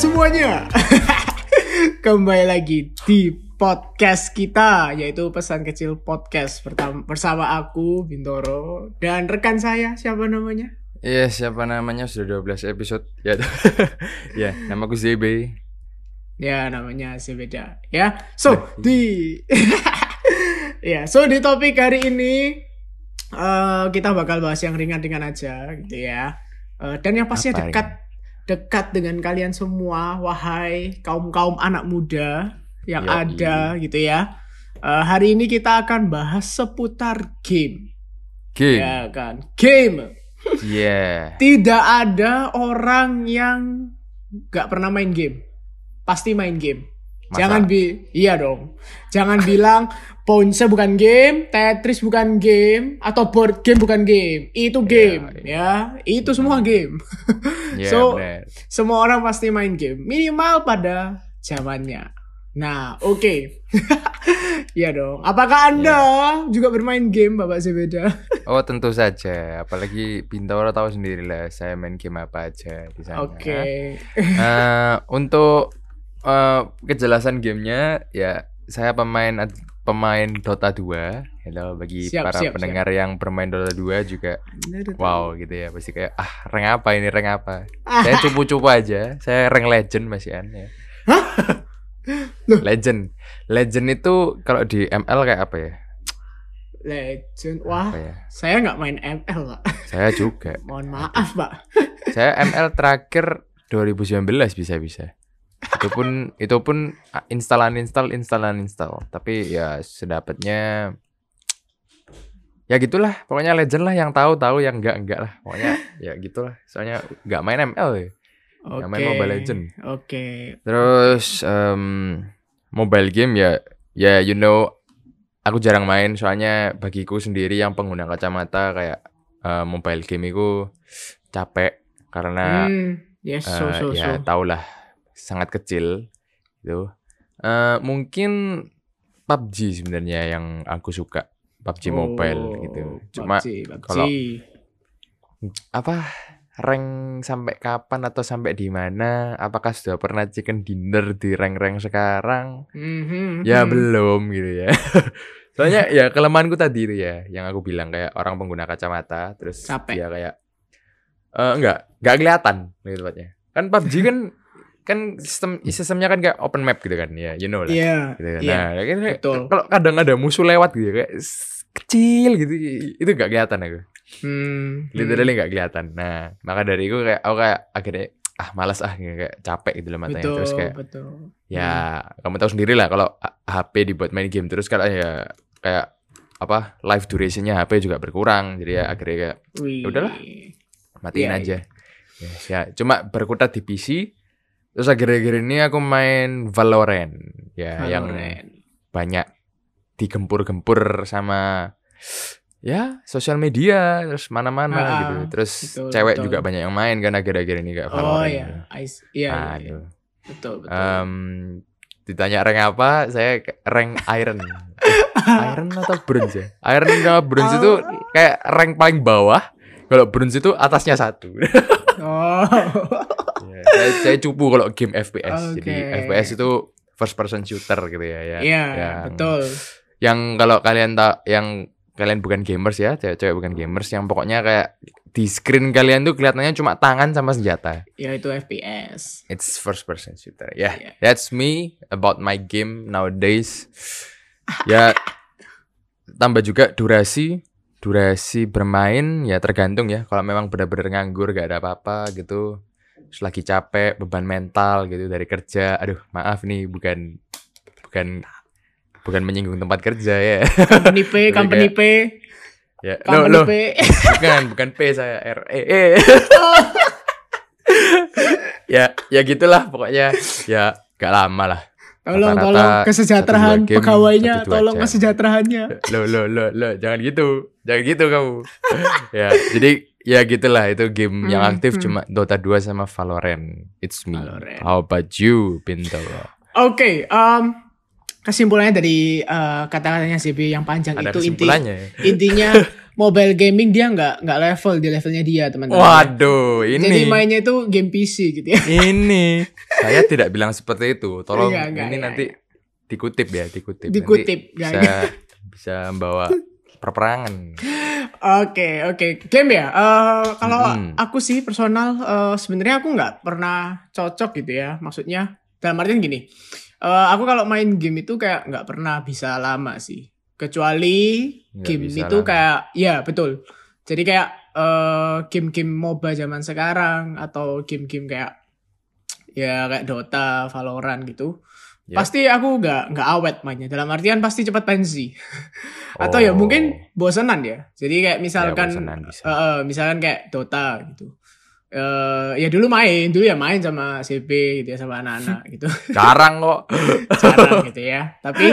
semuanya. Kembali lagi di podcast kita yaitu pesan kecil podcast pertama bersama aku Bintoro dan rekan saya siapa namanya? Iya, siapa namanya sudah 12 episode. Ya. ya, namaku ZB. Ya, namanya beda Ya. So, di Ya, so di topik hari ini uh, kita bakal bahas yang ringan-ringan aja gitu ya. Uh, dan yang pasti dekat dekat dengan kalian semua, wahai kaum-kaum anak muda yang ada gitu ya. Uh, hari ini kita akan bahas seputar game. Game. Ya kan? Game. Yeah. Tidak ada orang yang nggak pernah main game. Pasti main game. Masa? Jangan bi iya dong. Jangan bilang Ponce bukan game, Tetris bukan game, atau board game bukan game. Itu game, ya. Itu semua game. Yeah, so, bener. semua orang pasti main game. Minimal pada zamannya. Nah, oke. Iya dong. Apakah Anda juga bermain game, Bapak Sebeda? Oh, tentu saja. Apalagi Bintoro tahu sendiri lah saya main game apa aja di sana. Oke. Eh, untuk eh, kejelasan gamenya ya saya pemain pemain Dota 2 Hello bagi Siap, para siap, pendengar yang bermain Dota 2 juga wow gitu ya pasti kayak ah rank apa ini rank apa? Saya cupu-cupu aja saya rank legend masih ya. Loh. legend. Legend itu kalau di ML kayak apa ya? Legend. Wah, apa ya? saya nggak main ML, Pak. saya juga. Mohon maaf, Pak. saya ML terakhir 2019 bisa-bisa itu pun itu pun instalan install instalan install tapi ya sedapatnya ya gitulah pokoknya legend lah yang tahu tahu yang enggak enggak lah pokoknya ya gitulah soalnya nggak main ML ya Oke. Yang main Mobile Legend. Oke. terus em, mobile game ya ya you know aku jarang main soalnya bagiku sendiri yang pengguna kacamata kayak eh, mobile game itu capek karena Hmm, yes, so Eh, so ya so. tau lah sangat kecil gitu. Eh, mungkin PUBG sebenarnya yang aku suka PUBG mobile Oh, gitu. Cuma kalau- apa rank sampai kapan atau sampai di mana? Apakah sudah pernah chicken dinner di rank-rank sekarang? Mhm, ya mhm. belum gitu ya. Soalnya ya kelemahanku tadi itu ya yang aku bilang kayak orang pengguna kacamata terus Capek. dia kayak eh enggak enggak kelihatan gitu tepatnya. Kan PUBG kan kan sistem sistemnya kan kayak open map gitu kan ya you know lah Iya, gitu kan. iya. nah kayak- kayak- betul. kalau kadang ada musuh lewat gitu kayak s- kecil gitu itu enggak kelihatan aku Hmm, literally nggak kelihatan nah maka dari itu kayak aku kayak akhirnya ah malas ah kayak capek gitu loh hmm. matanya betul, terus kayak betul. ya kamu tahu sendiri lah kalau HP dibuat main game terus kalau ya kayak apa live durationnya HP juga berkurang jadi ya akhirnya kayak Wih. udahlah. matiin Iya, aja ya, ya cuma berkutat di PC terus akhir-akhir ini aku main Valorant ya yang Valorant. banyak digempur-gempur sama ya sosial media terus mana-mana Ah, gitu terus betul, cewek betul. juga banyak yang main kan akhir-akhir ini kayak Oh Valorant ya, gitu. I see. iya, Nah, iya, iya. itu. betul, betul. Em, ditanya rank apa saya rank iron iron atau bronze ya iron sama bronze itu Ah. kayak rank paling bawah kalau bronze itu atasnya satu oh, Ya, saya, saya cupu kalau game FPS jadi Oke. FPS itu first person shooter gitu ya ya iya, yang, betul. yang kalau kalian tak yang kalian bukan gamers ya cewek-cewek bukan gamers yang pokoknya kayak di screen kalian tuh kelihatannya cuma tangan sama senjata Ya itu FPS. It's first person shooter. Yeah, Yeah. that's me about my game nowadays. ya tambah juga durasi, durasi bermain ya tergantung ya. Kalau memang benar-benar nganggur gak ada apa-apa gitu, terus lagi capek, beban mental gitu dari kerja. Aduh, maaf nih bukan bukan bukan menyinggung tempat kerja ya. Company P, company P, ya, lo company lo P. bukan bukan P saya R E E. ya ya gitulah pokoknya ya gak lama lah Tolong, Rata-rata tolong satu kesejahteraan game, pegawainya, tolong jam. kesejahteraannya. lo lo lo lo jangan gitu jangan gitu kamu ya jadi ya gitulah itu game yang Hmm, aktif hmm. cuma Dota 2 sama Valorant it's me Valorant. how about you Pinto Oke, em, kesimpulannya dari eh, kata-katanya CB yang panjang ada itu inti kesimpulannya ya? intinya mobile gaming dia nggak nggak level di levelnya dia teman-teman. Waduh, ini. Jadi mainnya itu game PC gitu ya. Ini saya tidak bilang seperti itu. Tolong Enggak, enggak, ini enggak, nanti dikutip ya, dikutip. Nanti Dikutip, enggak, bisa bisa membawa perperangan. Oke oke game ya. Eh, kalau Mm-mm. aku sih personal eh, sebenarnya aku nggak pernah cocok gitu ya. Maksudnya dalam artian gini. eh, aku kalau main game itu kayak nggak pernah bisa lama sih. Kecuali Nggak game itu lama. kayak ya betul. Jadi kayak eh, game-game MOBA zaman sekarang atau game-game kayak ya kayak Dota, Valorant gitu. Ya. Pasti aku nggak nggak awet mainnya. Dalam artian pasti cepat pensi. Atau ya Oh. mungkin bosenan ya. Jadi kayak misalkan bosenan bisa. eh, eh, misalkan kayak Dota gitu. Eh ya dulu main, dulu ya main sama CP gitu ya sama anak-anak gitu. Jarang kok. jarang gitu ya. Tapi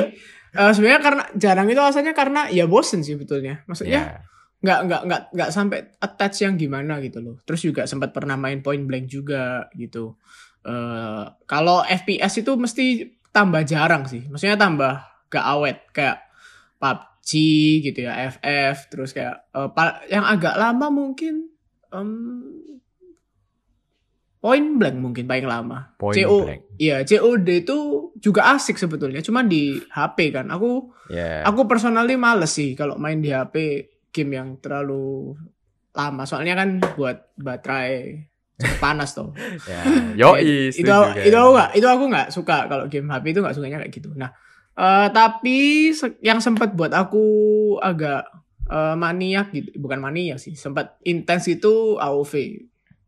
eh, sebenarnya karena jarang itu alasannya karena ya bosen sih betulnya. Maksudnya Ya. nggak nggak nggak nggak sampai attach yang gimana gitu loh. Terus juga sempat pernah main point blank juga gitu. Eh kalau FPS itu mesti tambah jarang sih. Maksudnya tambah gak awet kayak PUBG gitu ya, FF terus kayak pa- yang agak lama mungkin em, Point Blank mungkin paling lama. Point CO blank. Iya, COD itu juga asik sebetulnya, cuma di HP kan. Aku Ya. Aku personally males sih kalau main di HP game yang terlalu lama. Soalnya kan buat baterai panas tuh. ya. Yoi, itu setuju kan. itu aku nggak itu aku nggak suka kalau game HP itu nggak sukanya kayak gitu. Nah, eh, tapi yang sempat buat aku agak eh, maniak gitu, bukan maniak sih, sempat intens itu AOV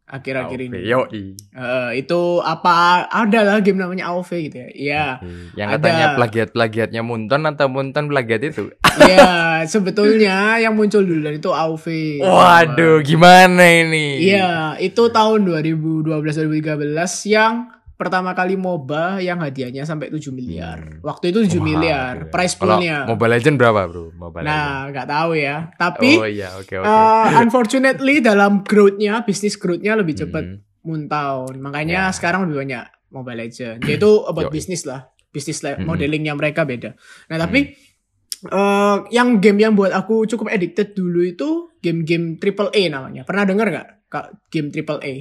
akhir-akhir ini. Yoi. Eh, itu apa ada lah game namanya AOV gitu ya. Iya. Yang Ada. katanya plagiat-plagiatnya Munton atau Munton plagiat itu. Iya, sebetulnya yang muncul duluan itu AOV. Waduh, gimana ini? Iya, itu tahun 2012-2013 yang pertama kali MOBA yang hadiahnya sampai 7 miliar. Hmm. Waktu itu 7 Wah, miliar, gila. price Kalau poolnya. Mobile Legend berapa, Bro? Mobile Nah, nggak tahu ya. Tapi Oh iya, oke oke. uh, unfortunately dalam growth-nya, bisnis growth-nya lebih cepat Hmm. Moontown. Makanya Ya. sekarang lebih banyak Mobile Legend. Yaitu about bisnis lah. Bisnis Mhm. modelingnya mereka beda. Nah, tapi eh, yang game yang buat aku cukup addicted dulu itu game-game triple A namanya. Pernah dengar nggak game triple A?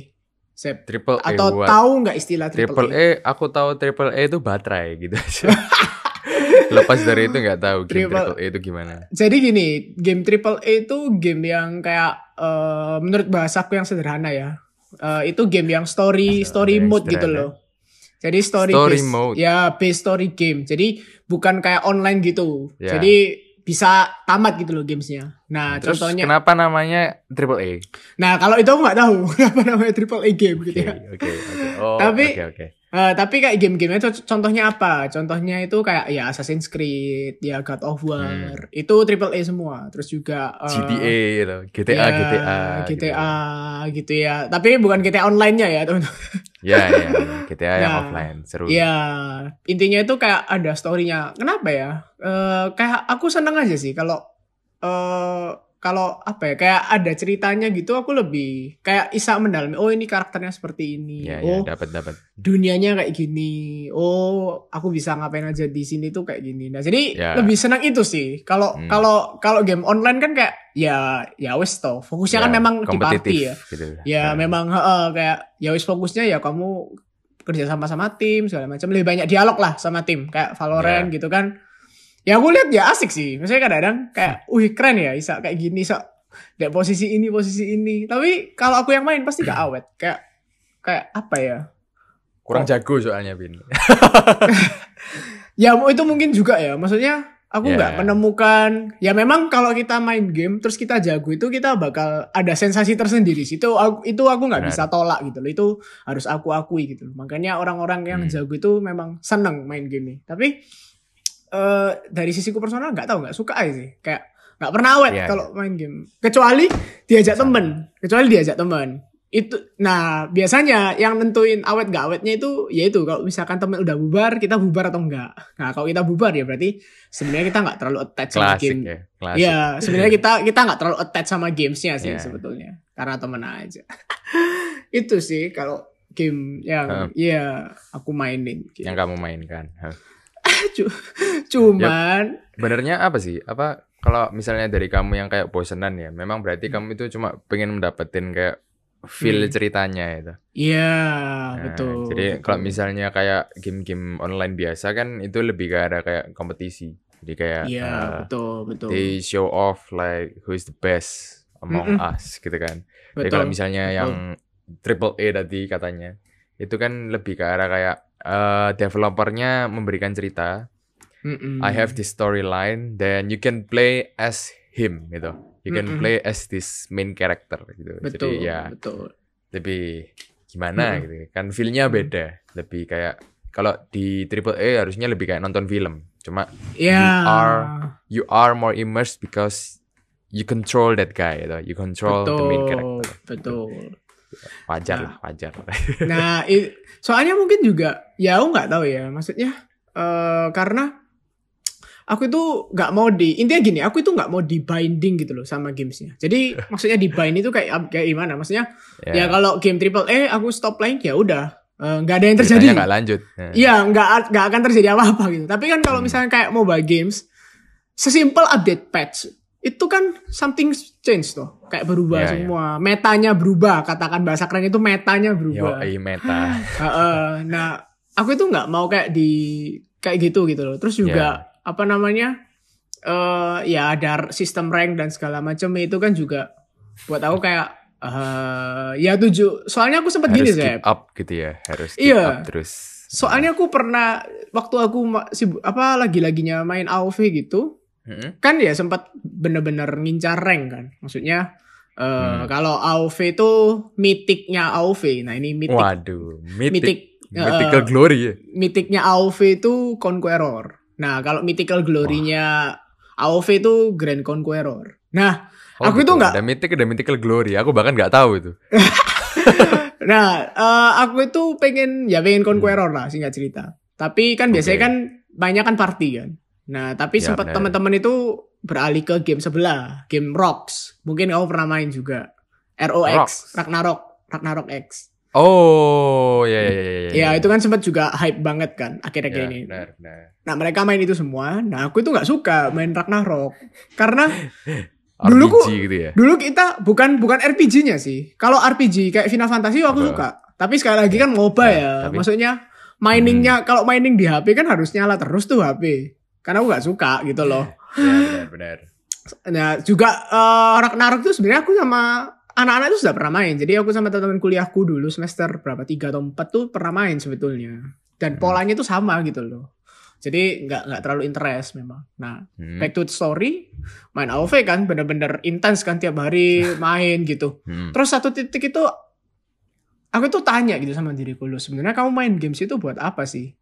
Sep. Triple A Atau what? tahu nggak istilah triple, Triple A? A, aku tahu Triple A itu baterai gitu aja. Lepas dari itu nggak tahu game Triple- Triple A itu gimana. Jadi gini, game triple A itu game yang kayak eh, menurut bahasaku yang sederhana ya. Eh, itu game yang story story yang mode gitu sederhana. loh. Jadi story, Story based, mode. ya based story game. Jadi bukan kayak online gitu. Ya. Jadi bisa tamat gitu loh gamesnya. Nah Terus contohnya, kenapa namanya Triple A? nah kalau itu aku nggak tahu kenapa namanya triple A game gitu Oke, ya. oke, oke. Oh, Tapi- oke, oke. Eh, tapi kayak game-gamenya itu contohnya apa? Contohnya itu kayak ya Assassin's Creed, ya God of War, Hmm. itu triple A semua. Terus juga eh, GTA gitu, GTA, ya, GTA, GTA gitu ya. Tapi bukan GTA online-nya ya, teman-teman. Ya, ya, ya. GTA yang Nah, offline, seru. Ya, intinya itu kayak ada story-nya. Kenapa ya? Eh kayak aku seneng aja sih kalau eh kalau apa ya kayak ada ceritanya gitu aku lebih kayak isa mendalami oh ini karakternya seperti ini Ya, ya, oh dapat, dapat. dunianya kayak gini oh aku bisa ngapain aja di sini tuh kayak gini nah jadi Ya. lebih senang itu sih kalau Hmm. kalau kalau game online kan kayak ya ya wes toh fokusnya kan Ya, memang di kompetitif party ya gitu. ya Nah, memang heeh, kayak ya wis fokusnya ya kamu kerja sama sama tim segala macam lebih banyak dialog lah sama tim kayak Valorant Ya. gitu kan ya aku lihat ya asik sih. Misalnya kadang-kadang kayak wih keren ya bisa kayak gini so dari posisi ini posisi ini. Tapi kalau aku yang main pasti gak awet. Kayak kayak apa ya? Kurang jago soalnya, Bin. ya itu mungkin juga ya. Maksudnya aku nggak menemukan. Ya memang kalau kita main game terus kita jago itu kita bakal ada sensasi tersendiri sih. Itu aku itu aku nggak bisa tolak gitu loh. Itu harus aku akui gitu loh. Makanya orang-orang yang Hmm. jago itu memang seneng main game ini. Tapi eh dari sisiku personal nggak tahu nggak suka aja sih kayak nggak pernah awet Ya, kalau main game kecuali diajak Sama. temen kecuali diajak temen itu nah biasanya yang nentuin awet gak awetnya itu yaitu kalau misalkan temen udah bubar kita bubar atau enggak nah kalau kita bubar ya berarti sebenarnya kita nggak terlalu attach sama game ya, klasik. Iya, sebenarnya kita kita nggak terlalu attach sama gamesnya sih Iya. sebetulnya karena temen aja itu sih kalau game yang iya aku mainin gitu. Yang kamu mainkan. Hah. Cu- cuman Benernya apa sih? Apa kalau misalnya dari kamu yang kayak bosenan ya, memang berarti Hmm. kamu itu cuma pengen mendapetin kayak feel Hmm. ceritanya itu. iya Nah, betul. Jadi betul. kalau misalnya kayak game-game online biasa kan itu lebih ke ada kayak kompetisi. Jadi kayak Iya uh, betul betul. they show off like who is the best among Mm-mm. us gitu kan. Jadi betul. kalau misalnya betul. yang triple A tadi katanya itu kan lebih ke arah kayak eh developernya memberikan cerita. Mm-mm. I have this storyline, then you can play as him gitu. You can Mm-mm. play as this main character gitu. betul Jadi ya betul. lebih gimana Mm-mm. gitu. Kan feel-nya Mm. beda. Lebih kayak kalau di triple A harusnya lebih kayak nonton film. Cuma Ya. are you are more immersed because you control that guy gitu. You control the main betul character. betul. Wajar Nah. lah, wajar. Nah, i- soalnya mungkin juga ya aku nggak tahu ya, maksudnya eh karena aku itu nggak mau di intinya gini, aku itu nggak mau di binding gitu loh sama gamesnya. Jadi maksudnya di bind itu kayak kayak gimana? Maksudnya ya, kalau game triple A aku stop playing ya udah eh, nggak ada yang terjadi. Nggak lanjut. Nah. Iya, nggak nggak akan terjadi apa-apa gitu. Tapi kan kalau Hmm. misalnya kayak mobile games, sesimpel update patch itu kan something change tuh, kayak berubah Iya, iya. semua, metanya berubah. Katakan bahasa keren itu metanya Yo, berubah. i meta. Heeh. nah, aku itu nggak mau kayak di kayak gitu gitu loh. Terus juga apa namanya? eh ya ada sistem rank dan segala macam itu kan juga buat aku kayak eh ya tujuh. Soalnya aku sempat gini Zep. up gitu ya. Harus keep Iya. up terus. Soalnya aku pernah waktu aku apa lagi-laginya main AoV gitu, Mm-mm. kan ya sempat bener-bener ngincar rank kan. Maksudnya eh Hmm. kalau AoV itu mitiknya AoV. Nah, ini mitik Waduh, mitik eh, mythical glory ya. mitiknya AoV itu Conqueror. Nah, kalau mythical glory-nya AoV itu Grand Conqueror. Nah, Aku itu nggak- Ada mythic, ada mythical glory. Aku bahkan nggak tahu itu. nah eh, aku itu pengen ya pengen Conqueror lah singkat cerita. Tapi kan biasanya Oke. kan banyak kan party kan. Nah, tapi Ya, sempat teman-teman itu beralih ke game sebelah, game Rocks. Mungkin kamu pernah main juga. ROX, Rocks. Ragnarok, Ragnarok X. Oh, ya ya ya ya. Ya, itu kan sempat juga hype banget kan akhir-akhir Ya, ini. benar, benar. Nah, mereka main itu semua. Nah, aku itu nggak suka main Ragnarok. Karena Dulu RPG ku- gitu ya. dulu kita bukan bukan RPG-nya sih. Kalau RPG kayak Final Fantasy aku Apa? suka. Tapi sekali lagi kan MOBA Ya, ya. tapi- Hmm. Maksudnya miningnya kalau mining di HP kan harus nyala terus tuh HP. Karena aku nggak suka gitu loh. Ya, benar benar. Nah, juga eh, Ragnarok tuh sebenarnya aku sama anak-anak itu sudah pernah main. Jadi aku sama teman-teman kuliahku dulu semester berapa tiga atau empat tuh pernah main sebetulnya. Dan Hmm. polanya tuh sama gitu loh. Jadi nggak nggak terlalu interest memang. Nah, Hmm. back to the story, main AoV kan bener-bener intens kan tiap hari main gitu. Hmm. Terus satu titik itu aku tuh tanya gitu sama diriku lu sebenarnya kamu main games itu buat apa sih?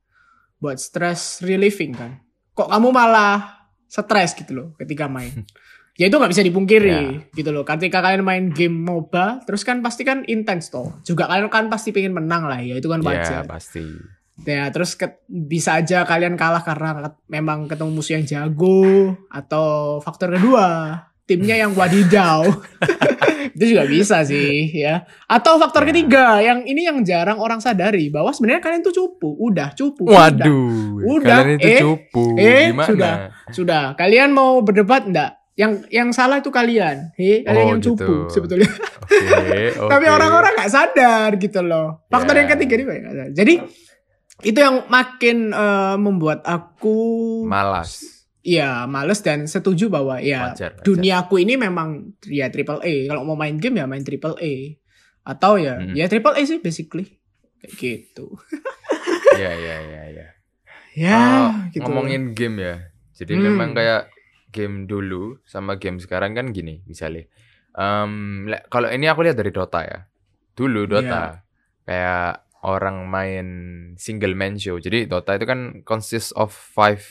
Buat stress relieving kan? Kok kamu malah stres gitu loh ketika main? ya itu nggak bisa dipungkiri gitu loh. Ketika kalian main game MOBA, terus kan pasti kan intens toh. Juga kalian kan pasti pengen menang lah ya, itu kan Ya, wajar. pasti. Ya, terus ke- bisa aja kalian kalah karena ket- memang ketemu musuh yang jago atau faktor kedua timnya yang wadidaw. itu juga bisa sih ya. Atau faktor Ya. ketiga yang ini yang jarang orang sadari bahwa sebenarnya kalian tuh cupu, udah cupu. Waduh, Udah, kalian itu eh, cupu. eh, Gimana? sudah. Sudah, kalian mau berdebat enggak? Yang yang salah itu kalian. He, kalian Oh, yang gitu. cupu sebetulnya. Oke, Tapi oke. orang-orang nggak sadar gitu loh. Faktor Ya. yang ketiga sadar. Jadi itu yang makin eh, membuat aku malas. Ya males dan setuju bahwa ya Wajar, wajar. duniaku ini memang ya triple A. Kalau mau main game ya main triple A. Atau ya Hmm. ya triple A sih basically. Kayak gitu. Iya, iya, iya, iya. Ya, Oh, gitu. Ngomongin game ya. Jadi Hmm. memang kayak game dulu sama game sekarang kan gini misalnya. Le- kalau ini aku lihat dari Dota ya. Dulu Dota Iya. kayak orang main single man show. Jadi Dota itu kan consist of five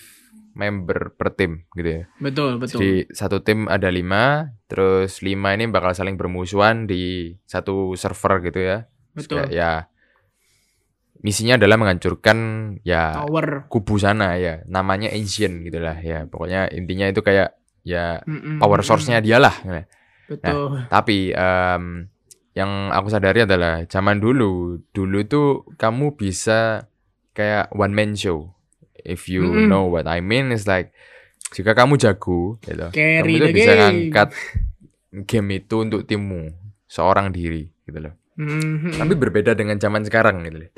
member per tim gitu ya. Betul, betul. Jadi satu tim ada lima, terus lima ini bakal saling bermusuhan di satu server gitu ya. Betul. kayak ya misinya adalah menghancurkan ya Tower. kubu sana ya namanya ancient gitulah ya pokoknya intinya itu kayak ya Mm-mm, power source-nya dialah Betul. tapi em, yang aku sadari adalah zaman dulu dulu tuh kamu bisa kayak one man show if you Mm-mm. know what I mean is like jika kamu jago gitu Carry kamu the bisa game. ngangkat game itu untuk timmu seorang diri gitu loh Mhm. tapi berbeda dengan zaman sekarang gitu loh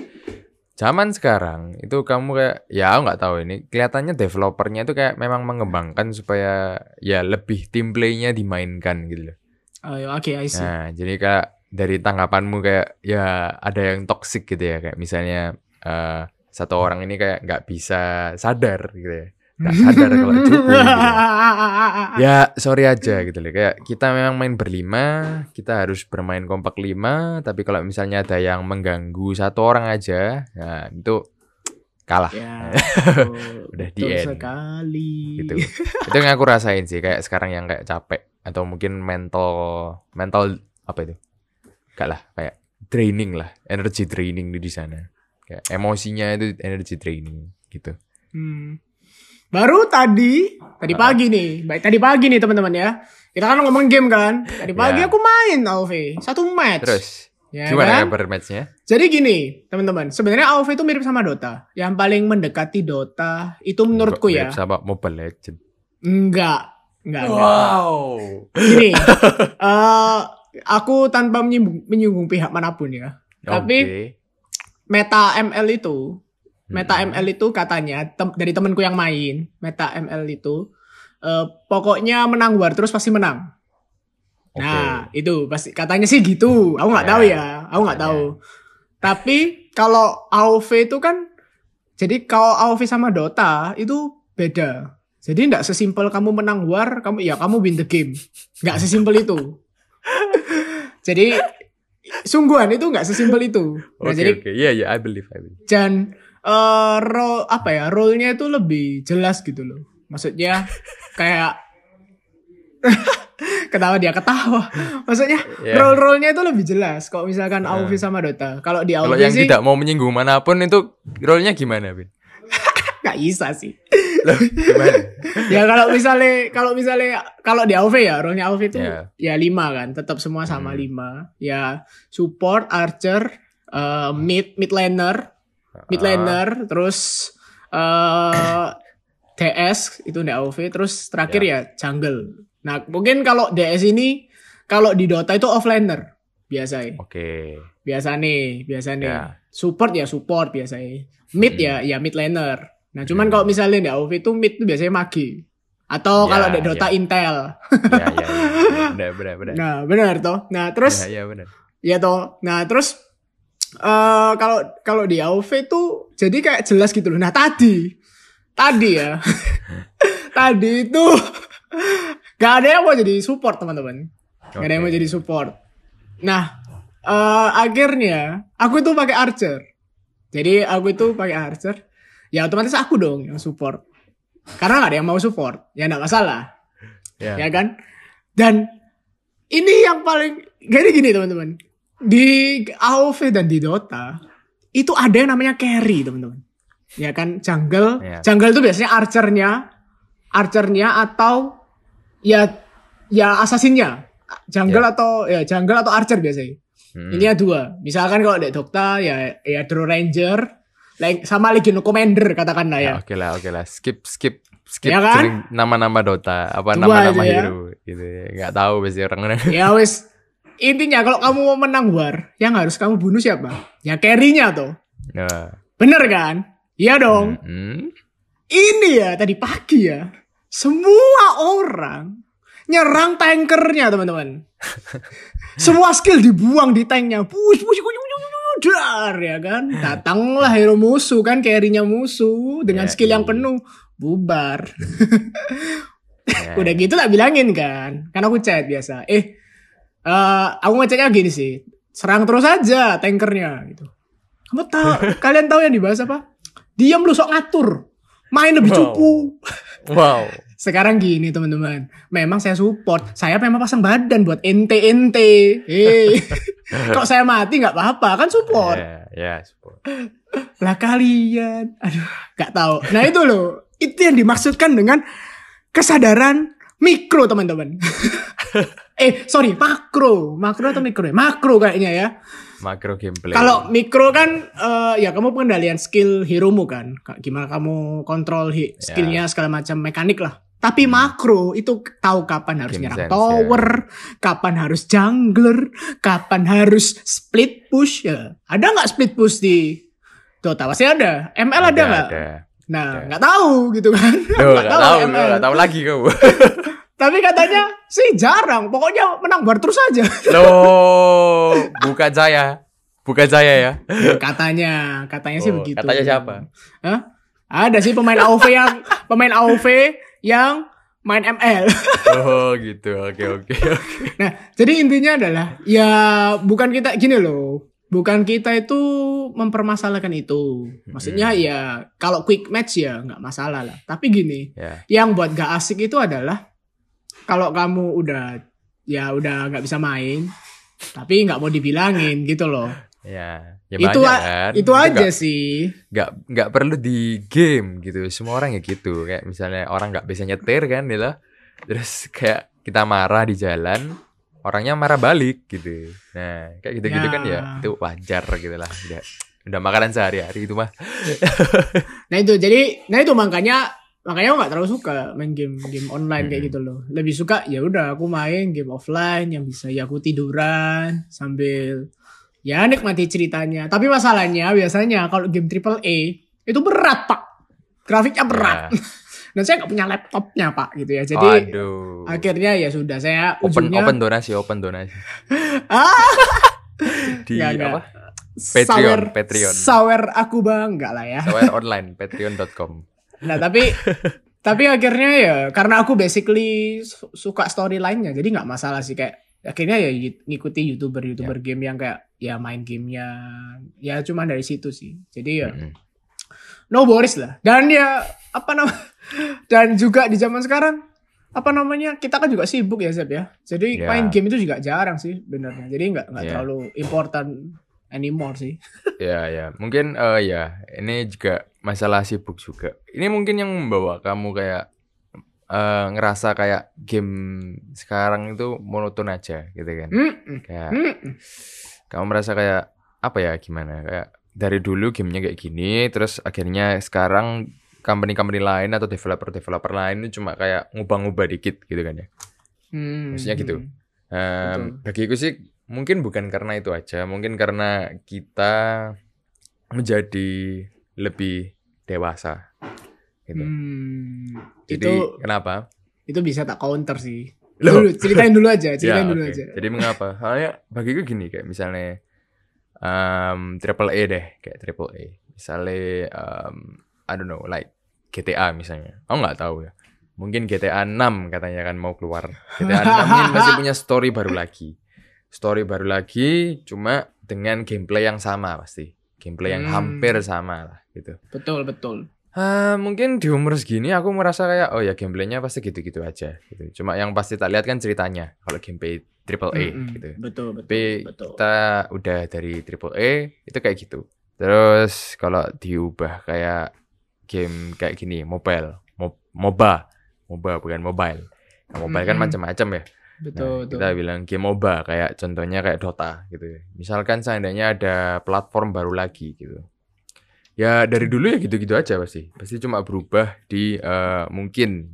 zaman sekarang itu kamu kayak ya aku nggak tahu ini kelihatannya developernya itu kayak memang mengembangkan supaya ya lebih tim playnya dimainkan gitu loh Oh, ya, oke, I see. Nah, jadi kayak dari tanggapanmu kayak ya ada yang toxic gitu ya, kayak misalnya eh, satu orang ini kayak nggak bisa sadar gitu ya, nggak sadar kalau cupu gitu ya. Ya sorry aja gitu loh, kayak kita memang main berlima, kita harus bermain kompak lima, tapi kalau misalnya ada yang mengganggu satu orang aja, nah itu kalah Ya, Udah di end. sekali. gitu. itu yang aku rasain sih, kayak sekarang yang kayak capek atau mungkin mental mental apa itu? Gak lah, kayak draining lah, energy draining di sana. Kayak emosinya itu energy draining gitu. Hmm. Baru tadi, tadi Ah. pagi nih, baik tadi pagi nih teman-teman ya. Kita kan ngomong game kan. Tadi pagi Ya. aku main AoV, satu match. Terus Ya gimana kan? kabar matchnya? Jadi gini, teman-teman. Sebenarnya AoV itu mirip sama Dota. Yang paling mendekati Dota itu menurutku ya. Mirip Sama Mobile Legend. Enggak. Enggak, enggak. Wow. Gini. eh aku tanpa menyinggung, menyinggung pihak mana pun ya. Tapi Oke. Meta ML itu Meta Hmm. ML itu katanya tem- dari temenku yang main, Meta ML itu eh, pokoknya menang war terus pasti menang. Oke. Nah, itu pasti katanya sih gitu. Aku nggak Ya, tahu ya, aku nggak katanya. tahu. Tapi kalau AoV itu kan jadi kalau AoV sama Dota itu beda. Jadi nggak sesimpel kamu menang war, kamu ya kamu win the game. Nggak sesimpel itu. jadi sungguhan itu nggak sesimpel itu. Nah, Oke jadi oke. Iya iya I believe I believe. dan eh role apa ya role-nya itu lebih jelas gitu loh maksudnya kayak ketawa dia ketawa maksudnya Ya. role-role-nya itu lebih jelas kalau misalkan. AoV sama Dota kalau di Kalau AoV yang sih tidak mau menyinggung mana pun itu role-nya gimana, Bin? nggak bisa sih gimana? ya kalau misalnya kalau misalnya kalau di AoV ya role-nya AoV itu Ya. ya lima kan tetap semua sama Hmm. lima ya support archer eh, mid mid laner mid laner terus eh DS itu di AoV terus terakhir ya. jungle. Nah, mungkin kalau DS ini kalau di Dota itu offlaner biasa ya. Oke. Biasa nih, biasa nih. Ya. Support ya support biasa ya. Mid Hmm. ya ya mid laner. Nah, cuman Hmm. kalau misalnya di AoV itu mid itu biasanya magi. Atau Ya, kalau di Dota ya. Intel. Ya ya. ya. Benar benar benar. Nah, benar toh. Nah, terus Ya ya benar. Ya toh. Nah, terus eh kalau kalau di AoV tuh jadi kayak jelas gitu loh. Nah, tadi tadi ya. tadi itu gak ada yang mau jadi support, teman-teman. Gak ada yang mau jadi support. Nah, eh akhirnya aku itu pakai archer. Jadi aku itu pakai archer. Ya otomatis aku dong yang support. Karena gak ada yang mau support. Ya enggak masalah Ya. ya kan? Dan ini yang paling jadi gini teman-teman. Di AoV dan di Dota itu ada yang namanya carry teman-teman. Ya kan jungle, Ya. jungle itu biasanya archernya, archernya atau ya ya assassinnya, jungle Ya. atau ya jungle atau archer biasanya. Hmm. Ini ada dua. Misalkan kalau di Dota ya ya Draw Ranger, like, sama Legion Commander katakanlah ya. Ya, oke lah, oke lah. Skip, skip, skip Ya kan? nama-nama Dota, apa nama-nama ya. hero gitu. ya. Nggak tahu pasti orang-orang. ya wes intinya kalau kamu mau menang war yang harus kamu bunuh siapa ya carry-nya tuh Nah. bener kan iya dong Hmm. ini ya tadi pagi ya semua orang nyerang tankernya teman-teman semua skill dibuang di tanknya push push push push, push, dar ya kan datanglah hero musuh kan carry-nya musuh dengan Ya, skill yang iya. penuh bubar Ya. Udah gitu tak bilangin kan. Kan aku chat biasa. Eh, eh aku ngechatnya gini sih. Serang terus aja tankernya gitu. Kamu tahu, kalian tahu yang dibahas apa? Diam lu sok ngatur. Main lebih Wow. cupu. Wow. Sekarang gini teman-teman. Memang saya support. Saya memang pasang badan buat ente-ente. Eh, kok saya mati nggak apa-apa kan support. Ya, ya, support. Lah kalian, aduh, nggak tahu. Nah itu loh, itu yang dimaksudkan dengan kesadaran mikro teman-teman. Eh, sorry, makro. Makro atau mikro ya? Makro kayaknya ya. Makro gameplay. Kalau mikro kan eh, ya kamu pengendalian skill hero-mu kan. Ka- Gimana kamu kontrol hi- Ya. skillnya segala macam mekanik lah. Tapi makro itu tahu kapan harus Game nyerang sense, tower, kapan harus jungler, kapan harus split push ya. Ada nggak split push di Dota? Pasti ada. ML ada nggak? Nah, nggak tahu gitu kan. Nggak tahu, ML. nggak tahu lagi kamu. Tapi katanya sih jarang. Pokoknya menang bar terus aja. Loh, bukan saya. Bukan saya ya. katanya, katanya sih Oh, begitu. katanya siapa? Hah? Ada sih pemain AOV yang pemain AOV yang main ML. Oh, gitu. Oke, oke. oke. Nah, jadi intinya adalah ya bukan kita gini loh. Bukan kita itu mempermasalahkan itu. Maksudnya Hmm. ya kalau quick match ya nggak masalah lah. Tapi gini, Ya. yang buat gak asik itu adalah kalau kamu udah ya udah nggak bisa main, tapi nggak mau dibilangin gitu loh. Ya. Ya itu banyak kan. itu aja nggak- sih. nggak nggak perlu di game gitu semua orang ya gitu kayak misalnya orang nggak bisa nyetir kan gitu terus kayak kita marah di jalan orangnya marah balik gitu nah kayak gitu gitu Ya. kan ya itu wajar gitu lah udah udah makanan sehari-hari itu mah Nah itu jadi nah itu makanya makanya aku nggak terlalu suka main game game online kayak Hmm. gitu loh. Lebih suka ya udah aku main game offline yang bisa ya aku tiduran sambil ya nikmati ceritanya. Tapi masalahnya biasanya kalau game triple A itu berat pak, grafiknya berat. Dan saya nggak punya laptopnya pak gitu ya. Jadi Aduh. akhirnya ya sudah saya open ujungnya open donasi open donasi ah, di nggak. apa Patreon, sawer- Patreon. sawer aku bang enggak lah ya. Sawer online patreon.com Nah tapi tapi akhirnya ya karena aku basically su- suka storyline-nya jadi nggak masalah sih kayak akhirnya ya ngikuti youtuber youtuber game yang kayak ya main gamenya ya cuma dari situ sih jadi ya Mm-mm. no worries lah dan ya apa nama dan juga di zaman sekarang apa namanya kita kan juga sibuk ya Zeb ya jadi Ya. main game itu juga jarang sih benernya jadi nggak nggak Ya. terlalu important anymore sih Ya ya, mungkin eh ya ini juga masalah sibuk juga. Ini mungkin yang membawa kamu kayak eh ngerasa kayak game sekarang itu monoton aja gitu kan. Mm-mm. Kayak Mm-mm. kamu merasa kayak apa ya gimana? Kayak dari dulu gamenya kayak gini, terus akhirnya sekarang company-company lain atau developer-developer lain itu cuma kayak ngubah-ngubah dikit gitu kan ya. Hmm. Maksudnya gitu. Em, bagiku sih mungkin bukan karena itu aja, mungkin karena kita menjadi lebih dewasa. Gitu. Hmm, Jadi itu kenapa? itu bisa tak counter sih. Loh. Dulu, ceritain dulu aja, ceritain Ya, dulu oke. aja. Jadi mengapa? Soalnya bagiku gini kayak misalnya um, triple A deh, kayak triple A. Misalnya um, I don't know, like GTA misalnya. Aku nggak tahu ya. Mungkin GTA 6 katanya kan mau keluar. GTA 6 ini masih punya story baru lagi. Story baru lagi cuma dengan gameplay yang sama pasti. Gameplay yang Hmm. hampir sama lah gitu. Betul, betul. Ah, mungkin di umur segini aku merasa kayak oh ya gameplaynya pasti gitu-gitu aja gitu. Cuma yang pasti tak lihat kan ceritanya kalau gameplay triple A Mm-mm. gitu. Betul, betul, Tapi betul. kita udah dari triple A itu kayak gitu. Terus kalau diubah kayak game kayak gini mobile, Mo- MOBA, MOBA bukan mobile. Nah, mobile kan Mm-mm. macam-macam ya. Betul, Nah, betul. kita bilang game MOBA kayak contohnya kayak Dota gitu. Misalkan seandainya ada platform baru lagi gitu. Ya dari dulu ya gitu-gitu aja pasti. Pasti cuma berubah di eh, mungkin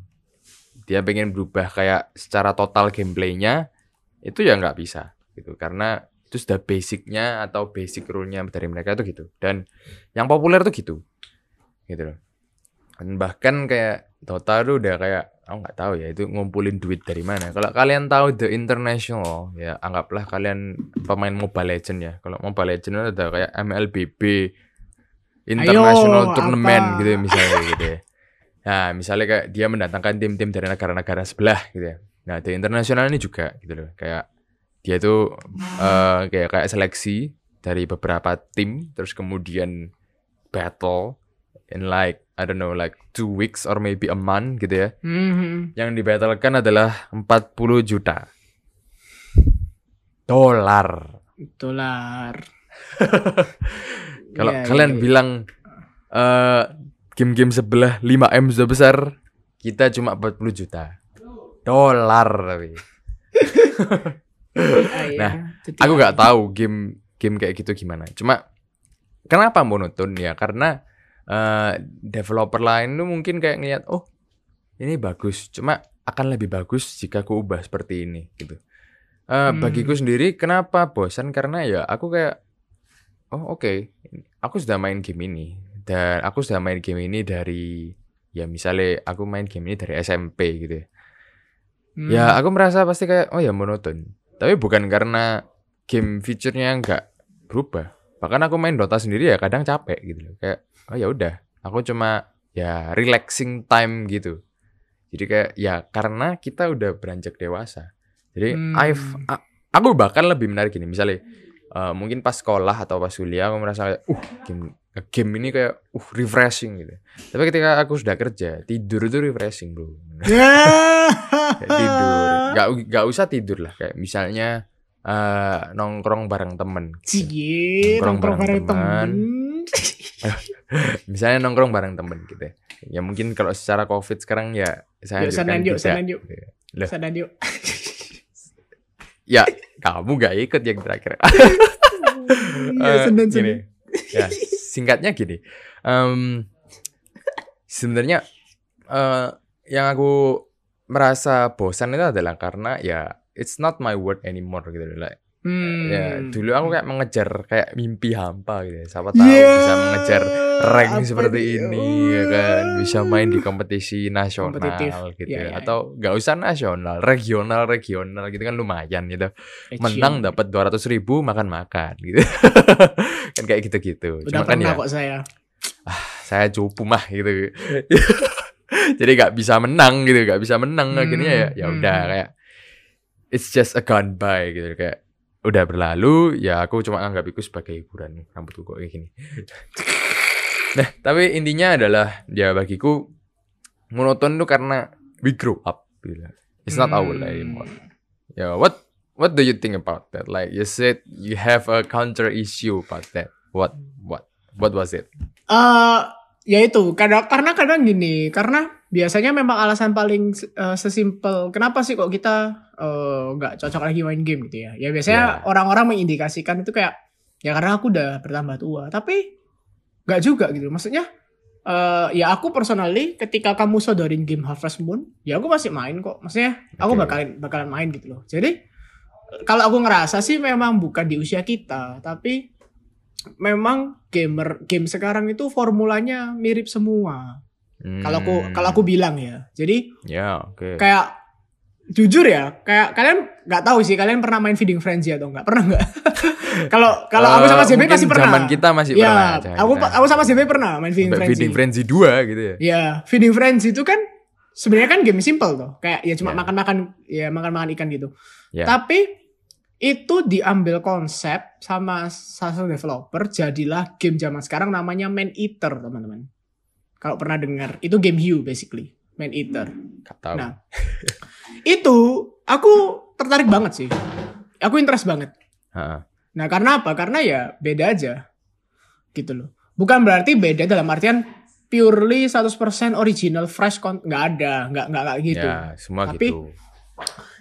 dia pengen berubah kayak secara total gameplaynya itu ya nggak bisa gitu. Karena itu sudah basicnya atau basic rule-nya dari mereka itu gitu. Dan yang populer tuh gitu. Gitu loh. Dan bahkan kayak Dota tuh udah kayak aku nggak tahu ya itu ngumpulin duit dari mana. Kalau kalian tahu The International ya anggaplah kalian pemain Mobile Legend ya. Kalau Mobile Legend ada kayak MLBB International Ayo, Tournament apa? gitu ya, misalnya gitu ya nah misalnya kayak dia mendatangkan tim-tim dari negara-negara sebelah gitu ya nah The International ini juga gitu loh kayak dia tuh eh, kayak kayak seleksi dari beberapa tim terus kemudian battle in like I don't know like two weeks or maybe a month gitu ya Mhm. yang dibatalkan adalah 40 juta dolar Dolar. kalau Iya, kalian iya. bilang eh game-game sebelah 5 m sudah besar kita cuma 40 juta dolar tapi Ah, iya. Nah, Jadi- Aku nggak tahu game game kayak gitu gimana. Cuma kenapa monoton ya? Karena eh, developer lain tuh mungkin kayak ngeliat, oh ini bagus. Cuma akan lebih bagus jika aku ubah seperti ini gitu. Eh, Hmm. Bagiku sendiri kenapa bosan? Karena ya aku kayak, oh oke, aku sudah main game ini dan aku sudah main game ini dari ya misalnya aku main game ini dari SMP gitu ya. Hmm. Ya, aku merasa pasti kayak oh ya monoton. Tapi bukan karena game feature-nya nggak berubah. Bahkan aku main Dota sendiri ya kadang capek gitu loh. Kayak oh ya udah, aku cuma ya relaxing time gitu. Jadi kayak ya karena kita udah beranjak dewasa. Jadi Hmm. I've a- aku bahkan lebih menarik gini, misalnya eh, mungkin pas sekolah atau pas kuliah aku merasa kayak uh game game ini kayak uh refreshing gitu. Tapi ketika aku sudah kerja, tidur itu refreshing, Bro. Tidur nggak nggak usah tidur lah kayak misalnya eh, nongkrong bareng temen Cie, Nongkrong nongkrong bareng bareng teman. temen. misalnya nongkrong bareng temen gitu ya. ya mungkin kalau secara covid sekarang ya saya Yuk, yuk, sanan yuk. Loh. Ya kamu gak ikut yang terakhir Iya, Eh, sadan gini sadan. ya singkatnya gini Em, sebenarnya eh, yang aku merasa bosan itu adalah karena ya it's not my word anymore gitu loh. Like, Hmm. Ya, dulu aku kayak mengejar kayak mimpi hampa gitu. ya. Siapa tahu Yeah, bisa mengejar rank apa seperti nih? ini ya kan, bisa main di kompetisi nasional Kompetitif. gitu Ya, ya. ya, Atau nggak usah nasional, regional, regional gitu kan lumayan gitu. Action. Menang dapat 200 ribu makan-makan gitu. kan kayak gitu-gitu. Cuma kan ya kok saya. saya cupu mah gitu. Jadi nggak bisa menang gitu, nggak bisa menang Hmm, akhirnya ya ya udah hmm. kayak it's just a gone by gitu kayak udah berlalu ya aku cuma anggap itu sebagai hiburan rambutku kok kayak gini. nah, tapi intinya adalah ya bagiku monoton tuh karena we grow up gitu. It's not our Hmm. anymore. Ya, what what do you think about that? Like you said you have a counter issue about that. What what what was it? Eh, ya itu kadang karena kadang gini karena biasanya memang alasan paling eh, sesimpel kenapa sih kok kita eh, nggak cocok lagi main game gitu ya ya biasanya Ya. orang-orang mengindikasikan itu kayak ya karena aku udah bertambah tua tapi nggak juga gitu maksudnya eh, ya aku personally ketika kamu sodorin game Harvest Moon ya aku masih main kok maksudnya aku bakalan bakalan main gitu loh jadi kalau aku ngerasa sih memang bukan di usia kita tapi memang gamer game sekarang itu formulanya mirip semua. Kalau aku Hmm. kalau aku bilang ya. Jadi Ya, oke. kayak jujur ya, kayak kalian nggak tahu sih kalian pernah main Feeding Frenzy atau nggak? Pernah nggak? Kalau kalau aku sama Eh, JB mungkin pasti pernah. Zaman kita masih ya, pernah. aku kita. aku sama JB pernah main Feeding Sampai Frenzy. Feeding Frenzy 2 gitu ya. Ya, Feeding Frenzy itu kan sebenarnya kan game simple tuh. Kayak ya cuma Ya. makan-makan ya makan-makan ikan gitu. Ya. Tapi itu diambil konsep sama salah developer jadilah game zaman sekarang namanya Man Eater teman-teman. Kalau pernah dengar itu game Hue basically Man Eater. Tahu. Nah. Itu aku tertarik banget sih. Aku interest banget. Heeh. Nah karena apa? Karena ya beda aja gitu loh. Bukan berarti beda dalam artian purely 100% original fresh content nggak ada, nggak nggak kayak gitu. Ya, semua Tapi- gitu.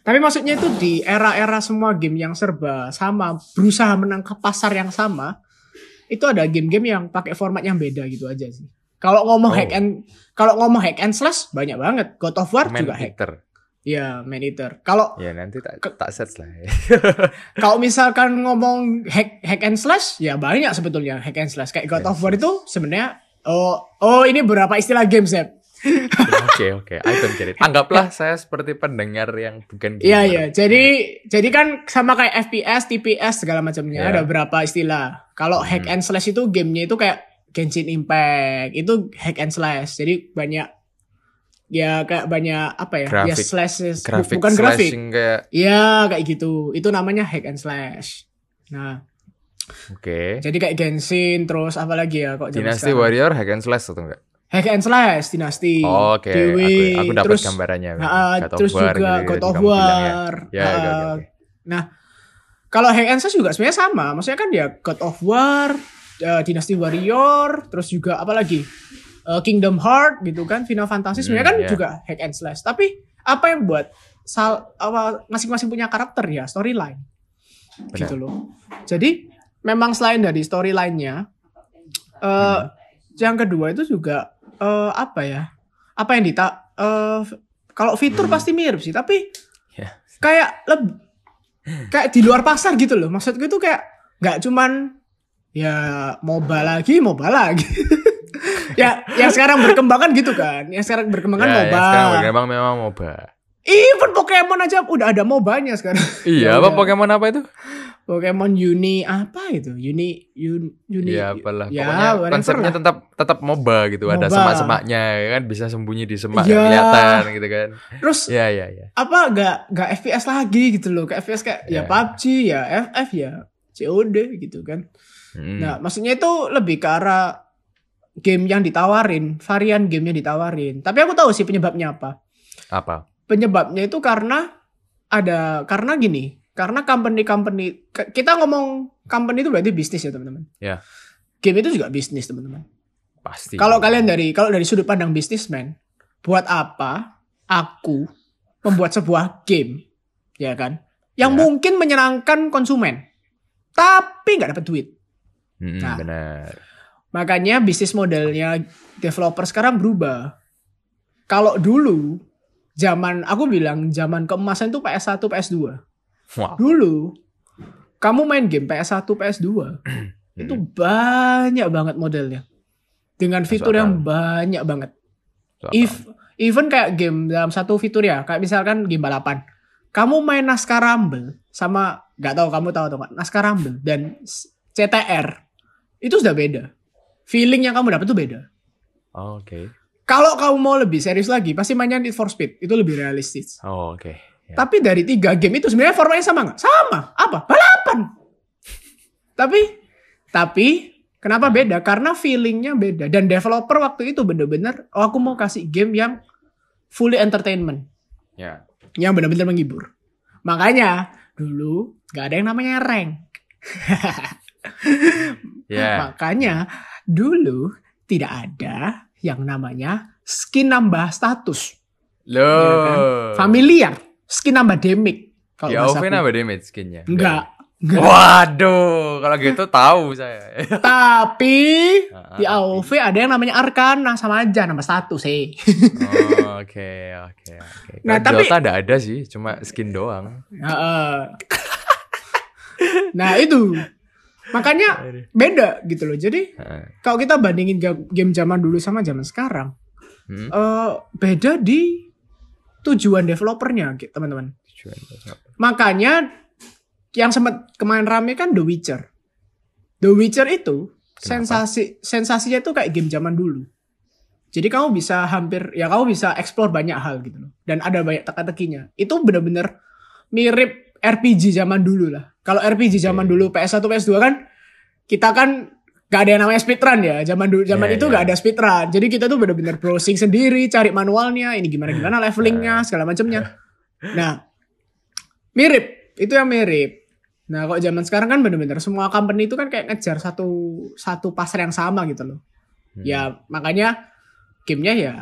Tapi maksudnya itu di era-era semua game yang serba sama, berusaha menangkap pasar yang sama, itu ada game-game yang pakai format yang beda gitu aja sih. Kalau ngomong Oh. hack and kalau ngomong hack and slash banyak banget. God of War Man juga hack. Ya, Man Eater. Kalau Ya nanti tak tak search lah. ya. kalau misalkan ngomong hack hack and slash ya banyak sebetulnya hack and slash. Kayak God of War itu sebenarnya oh oh ini beberapa istilah game Zep. Oke oke, I don't get it. Anggaplah saya seperti pendengar yang bukan Iya gamer. iya. Jadi jadi kan sama kayak FPS, TPS segala macamnya Iya. ada berapa istilah. Kalau hack and slash itu gamenya itu kayak Genshin Impact itu hack and slash. Jadi banyak ya kayak banyak apa ya? Ya Grafik- slash bu- Grafik bukan grafik. kayak Iya kayak gitu. Itu namanya hack and slash. Nah, oke. jadi kayak Genshin terus apa lagi ya kok Dynasty sekarang? Warrior hack and slash atau enggak? Hack and slash Dynasty. Oh, Oke, Dewi, aku aku dapat terus gambarannya. Nah, God terus War juga gitu, God of ya. War. Ya, oke, Uh, oke. Nah, kalau Hack and Slash juga sebenarnya sama. Maksudnya kan ya God of War, uh, Dynasty Warrior, terus juga apa lagi? Uh, Kingdom Heart gitu kan, Final Fantasy sebenarnya Hmm, kan ya. juga Hack and Slash. Tapi apa yang buat sal, apa masing-masing punya karakter ya, storyline. Gitu loh. Jadi memang selain dari storyline-nya eh yang kedua itu juga eh apa ya? Apa yang dita eh kalau fitur pasti mirip sih, tapi Ya. kayak lebih kayak di luar pasar gitu loh. Maksudku itu kayak nggak cuman ya MOBA lagi, MOBA lagi. ya yang sekarang berkembang kan gitu kan. Yang sekarang berkembang kan Ya, MOBA. yang sekarang memang memang MOBA. Even Pokemon aja udah ada MOBA-nya sekarang. Iya, Ya apa. Pokemon apa itu? Pokemon Uni apa itu? Uni Uni Uni. Ya apalah. Ya, Pokoknya konsepnya lah. tetap tetap MOBA gitu. Ada MOBA. semak-semaknya ya kan bisa sembunyi di semak Iya. kelihatan gitu kan. Terus Iya, iya, iya. apa nggak nggak FPS lagi gitu loh. Kayak FPS kayak ya Ya. PUBG ya FF ya COD gitu kan. Mm. Nah, maksudnya itu lebih ke arah game yang ditawarin, varian game yang ditawarin. Tapi aku tahu sih penyebabnya apa. Apa? Penyebabnya itu karena ada karena gini, karena company-company kita ngomong company itu berarti bisnis ya, teman-teman. Ya. Game itu juga bisnis, teman-teman. Pasti. Kalau kalian dari kalau dari sudut pandang bisnismen, buat apa aku membuat sebuah game, ya kan? Yang Ya. mungkin menyenangkan konsumen, tapi nggak dapat duit. Mm, Nah. benar. Makanya bisnis modelnya developer sekarang berubah. Kalau dulu zaman aku bilang zaman keemasan itu PS1, PS2. Wow. Dulu kamu main game PS1, PS2 itu banyak banget modelnya. Dengan fitur yang banyak banget. If even kayak game dalam satu fitur ya, kayak misalkan game balapan. Kamu main Naskah Rumble sama nggak tahu kamu tahu atau nggak Naskah Rumble dan CTR itu sudah beda. Feeling yang kamu dapat tuh beda. Oh, Oke. Kalau kamu mau lebih serius lagi, pasti mainnya Need for Speed. Itu lebih realistis. Oh, oke. Ya. Tapi dari tiga game itu sebenarnya formanya sama nggak? Sama. Apa? Balapan. tapi, tapi kenapa beda? Karena feelingnya beda. Dan developer waktu itu bener-bener, oh aku mau kasih game yang fully entertainment. Ya. Yang bener-bener menghibur. Makanya dulu nggak ada yang namanya rank. Ya. Makanya dulu tidak ada yang namanya skin nambah status. Loh. Iya kan? Familiar. Skin nambah damage. Di bahasa AOV aku. apa damage skinnya? Enggak. Enggak. Waduh, kalau gitu tahu saya. Tapi Ah, di AOV ada yang namanya Arkana sama aja nambah status eh. Oh, Oke, oke, oke. Nah, Kalau tapi- Dota ada ada sih, cuma skin doang. Heeh. nah itu makanya beda gitu loh. Jadi kalau kita bandingin ga- game zaman dulu sama zaman sekarang, Hmm? eh beda di tujuan developernya gitu, teman-teman. Tujuan? Makanya yang sempat kemarin rame kan The Witcher. The Witcher itu Kenapa? sensasi sensasinya itu kayak game zaman dulu. Jadi kamu bisa hampir ya kamu bisa explore banyak hal gitu loh. Dan ada banyak teka-tekinya. Itu bener-bener mirip RPG zaman dulu lah. Kalau RPG zaman dulu PS1 PS2 kan kita kan gak ada yang namanya speedrun ya. Zaman dulu zaman Iya, itu iya. gak ada speedrun. Jadi kita tuh bener-bener browsing sendiri, cari manualnya, ini gimana gimana levelingnya, segala macamnya. Nah, mirip itu yang mirip. Nah, kok zaman sekarang kan bener-bener semua company itu kan kayak ngejar satu satu pasar yang sama gitu loh. Hmm. Ya makanya gamenya ya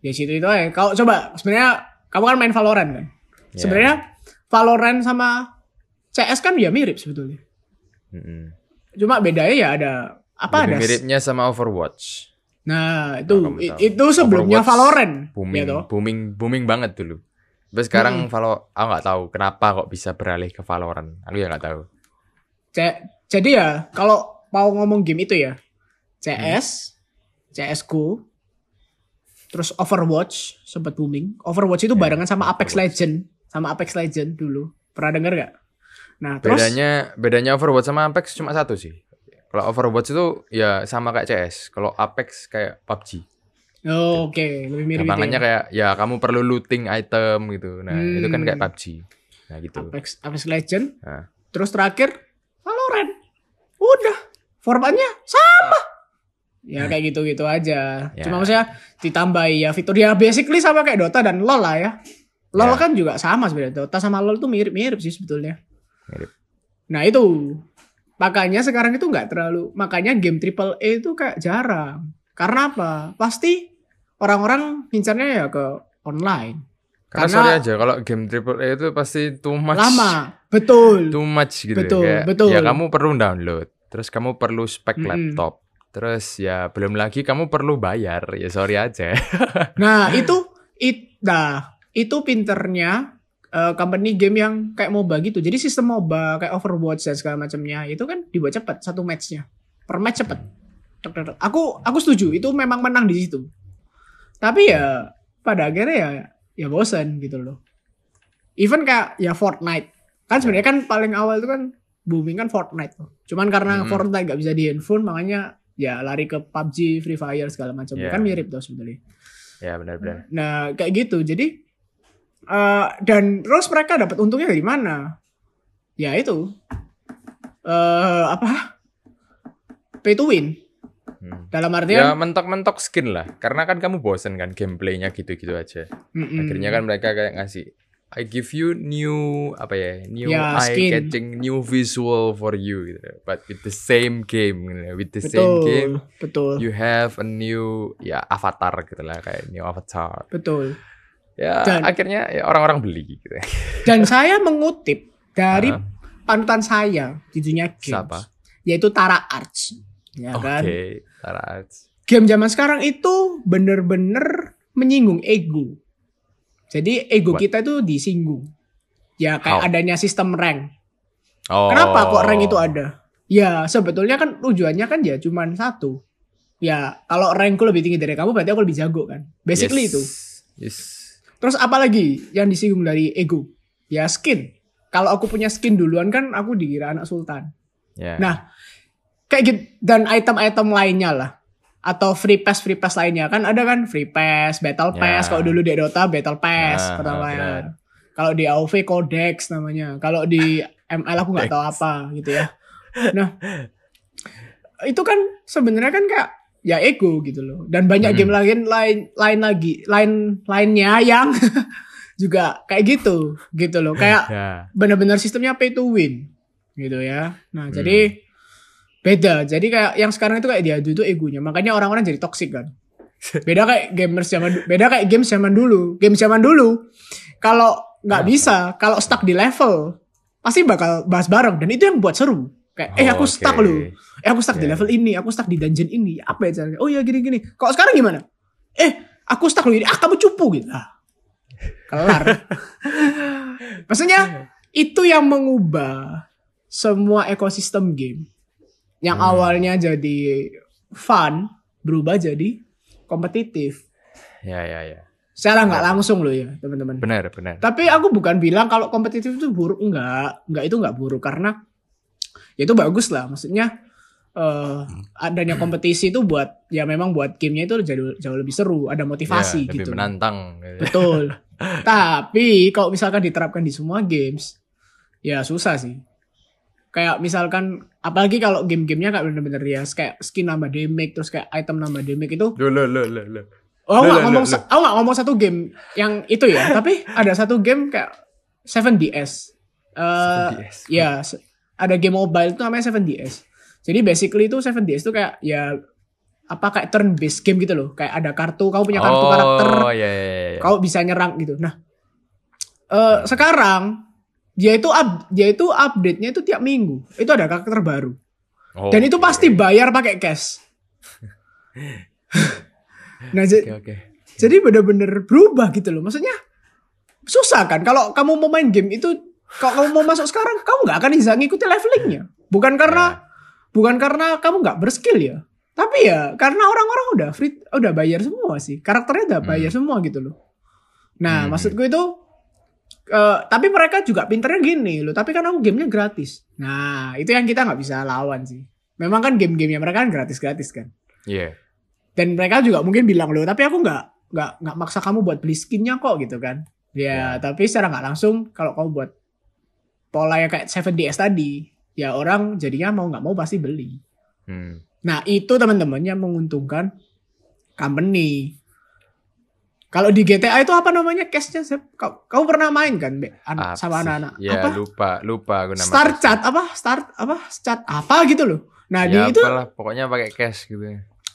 ya situ itu aja. Kalau coba sebenarnya kamu kan main Valorant kan. Ya. Sebenarnya Valorant sama CS kan ya mirip sebetulnya. Mm-mm. Cuma bedanya ya ada apa Lebih ada. miripnya sama Overwatch. Nah, itu tahu. itu sebelumnya Overwatch Valorant. Booming, Ya toh? booming, booming banget dulu. Tapi sekarang Valo, aku nggak tahu kenapa kok bisa beralih ke Valorant. Aku ya nggak tahu. C- jadi ya kalau mau ngomong game itu ya CS, CS:GO, terus Overwatch sempat booming. Overwatch itu Ya, barengan sama Apex Overwatch. Legend, sama Apex Legend dulu. Pernah denger gak? Nah terus Bedanya, bedanya Overwatch sama Apex cuma satu sih. Kalau Overwatch itu ya sama kayak CS. Kalau Apex kayak PUBG. Oh, oke lebih mirip gitu Gampangannya ya. kayak ya kamu perlu looting item gitu. Nah, itu kan Hmm. kayak PUBG. Nah, gitu. Apex Apex Legend. Nah. Terus terakhir Valorant. Udah formatnya sama. Ya kayak gitu-gitu aja. Ya. Cuma maksudnya ditambahi ya fitur ya basically sama kayak Dota dan LoL lah ya. LoL Ya. kan juga sama sebenarnya. Dota sama LoL tuh mirip-mirip sih sebetulnya. Mirip. Nah itu makanya sekarang itu nggak terlalu makanya game triple A itu kayak jarang. Karena apa? Pasti orang-orang ngincarnya ya ke online. Karena, Karena- sorry aja kalau game triple A itu pasti too much. lama betul Too much gitu. Betul, Kayak, betul. Ya kamu perlu download. Terus kamu perlu spek Mm-mm. laptop. Terus ya belum lagi kamu perlu bayar. Ya sorry aja. nah itu it nah itu pinternya eh, company game yang kayak MOBA gitu jadi sistem MOBA kayak Overwatch dan segala macamnya itu kan dibuat cepat satu matchnya per match tek. aku aku setuju itu memang menang di situ tapi ya pada akhirnya ya ya bosan gitu loh even kayak ya Fortnite kan sebenarnya kan paling awal itu kan booming kan Fortnite tuh. cuman karena Hmm. Fortnite gak bisa di handphone makanya ya lari ke PUBG, Free Fire segala macam Yeah. kan mirip tuh sebenarnya ya benar-benar. Nah, kayak gitu. Jadi eh dan terus mereka dapat untungnya dari mana? Ya itu. eh apa? Pay to win. Hmm. Dalam Ya artian mentok-mentok skin lah. Karena kan kamu bosen kan gameplaynya gitu-gitu aja. mm-mm. Akhirnya kan mereka kayak ngasih I give you new apa ya new Ya, eye skin. catching new visual for you gitu. But with the same game gitu. with the same betul, game betul, you have a new ya avatar gitu lah kayak new avatar. betul. Ya Dan- akhirnya ya, orang-orang beli gitu. Dan saya mengutip dari Hah? panutan saya di dunia games, Siapa? yaitu Tara Arts. Ya Oke, kan? Tara Arts. Game zaman sekarang itu bener-bener menyinggung ego. Jadi ego What? kita itu disinggung. Ya kayak How? adanya sistem rank. Oh. Kenapa kok rank itu ada? Ya sebetulnya kan tujuannya kan ya cuman satu. Ya kalau rankku lebih tinggi dari kamu berarti aku lebih jago kan. Basically Yes. itu. Yes. Terus apa lagi yang disinggung dari ego? Ya skin. Kalau aku punya skin duluan kan aku dikira anak sultan. Ya. Nah, kayak gitu dan item-item lainnya lah atau free pass free pass lainnya kan ada kan free pass, battle Ya. pass kalau dulu di Dota battle pass Ah, pertama benar. Kalau di AoV codex namanya. Kalau di ML aku nggak tahu apa gitu ya. Nah, itu kan sebenarnya kan kayak ya ego gitu loh. Dan banyak Hmm. game lain lain lain lagi lain lainnya yang juga kayak gitu gitu loh. Kayak Ya. benar-benar sistemnya pay to win gitu ya. Nah, Hmm. jadi beda. Jadi kayak yang sekarang itu kayak diadu itu egonya. Makanya orang-orang jadi toxic kan. Beda kayak gamers zaman beda kayak games zaman dulu. Game zaman dulu kalau nggak bisa, kalau stuck di level pasti bakal bahas bareng dan itu yang buat seru. Kayak eh aku Oh, stuck loh. Eh aku stuck di Ya. level ini, aku stuck di dungeon ini. Apa ya caranya? Oh ya gini-gini. Kalau sekarang gimana? Eh, aku stuck loh ini. Ah, kamu cupu gitu. Ah. Kelar. Maksudnya itu yang mengubah semua ekosistem game yang Hmm. awalnya jadi fun berubah jadi kompetitif. Ya ya ya. Secara nggak langsung loh ya teman-teman. Benar benar. Tapi aku bukan bilang kalau kompetitif itu buruk enggak, enggak itu enggak buruk karena ya itu bagus lah. Maksudnya eh adanya kompetisi itu buat ya memang buat gamenya itu jauh jauh lebih seru, ada motivasi Ya, lebih gitu. menantang. gitu. Betul. Tapi kalau misalkan diterapkan di semua games, ya susah sih. Kayak misalkan, apalagi kalau game-gamenya kayak bener-bener ya, kayak skin nambah damage, terus kayak item nambah damage itu. Loh, loh, loh, loh, loh. Oh, loh, ngomong, aku nggak ngomong satu game yang itu ya, tapi ada satu game kayak 7DS. Eh, 7DS. ya, ada game mobile itu namanya 7DS. Jadi basically itu 7DS itu kayak ya apa kayak turn based game gitu loh. Kayak ada kartu, kamu punya kartu oh, karakter, ya ya ya. ya. kau bisa nyerang gitu. Nah, eh sekarang dia itu up, dia itu update-nya itu tiap minggu. Itu ada karakter baru. Oh, Dan itu oke. pasti bayar pakai cash. nah, Oke oke. jadi bener-bener berubah gitu loh. Maksudnya susah kan kalau kamu mau main game itu kalau kamu mau masuk sekarang kamu nggak akan bisa ngikuti levelingnya. Bukan karena bukan karena kamu nggak berskill ya. Tapi ya karena orang-orang udah free udah bayar semua sih. Karakternya udah bayar semua gitu loh. Nah, Hmm. maksudku itu eh, tapi mereka juga pinternya gini loh. Tapi kan aku gamenya gratis. Nah, itu yang kita nggak bisa lawan sih. Memang kan game-gamenya mereka kan gratis-gratis kan Iya. dan mereka juga mungkin bilang loh tapi aku nggak nggak nggak maksa kamu buat beli skinnya kok gitu kan ya Ya. tapi secara nggak langsung kalau kamu buat pola yang kayak 7DS tadi ya orang jadinya mau nggak mau pasti beli Hmm. nah itu teman-teman yang menguntungkan company kalau di GTA itu apa namanya cashnya? Kau, kamu pernah main kan Be? An- Apa sama anak-anak Ya apa lupa lupa aku nama start cashnya. chat apa start apa chat apa gitu loh nah ya, di itu apalah, pokoknya pakai cash gitu.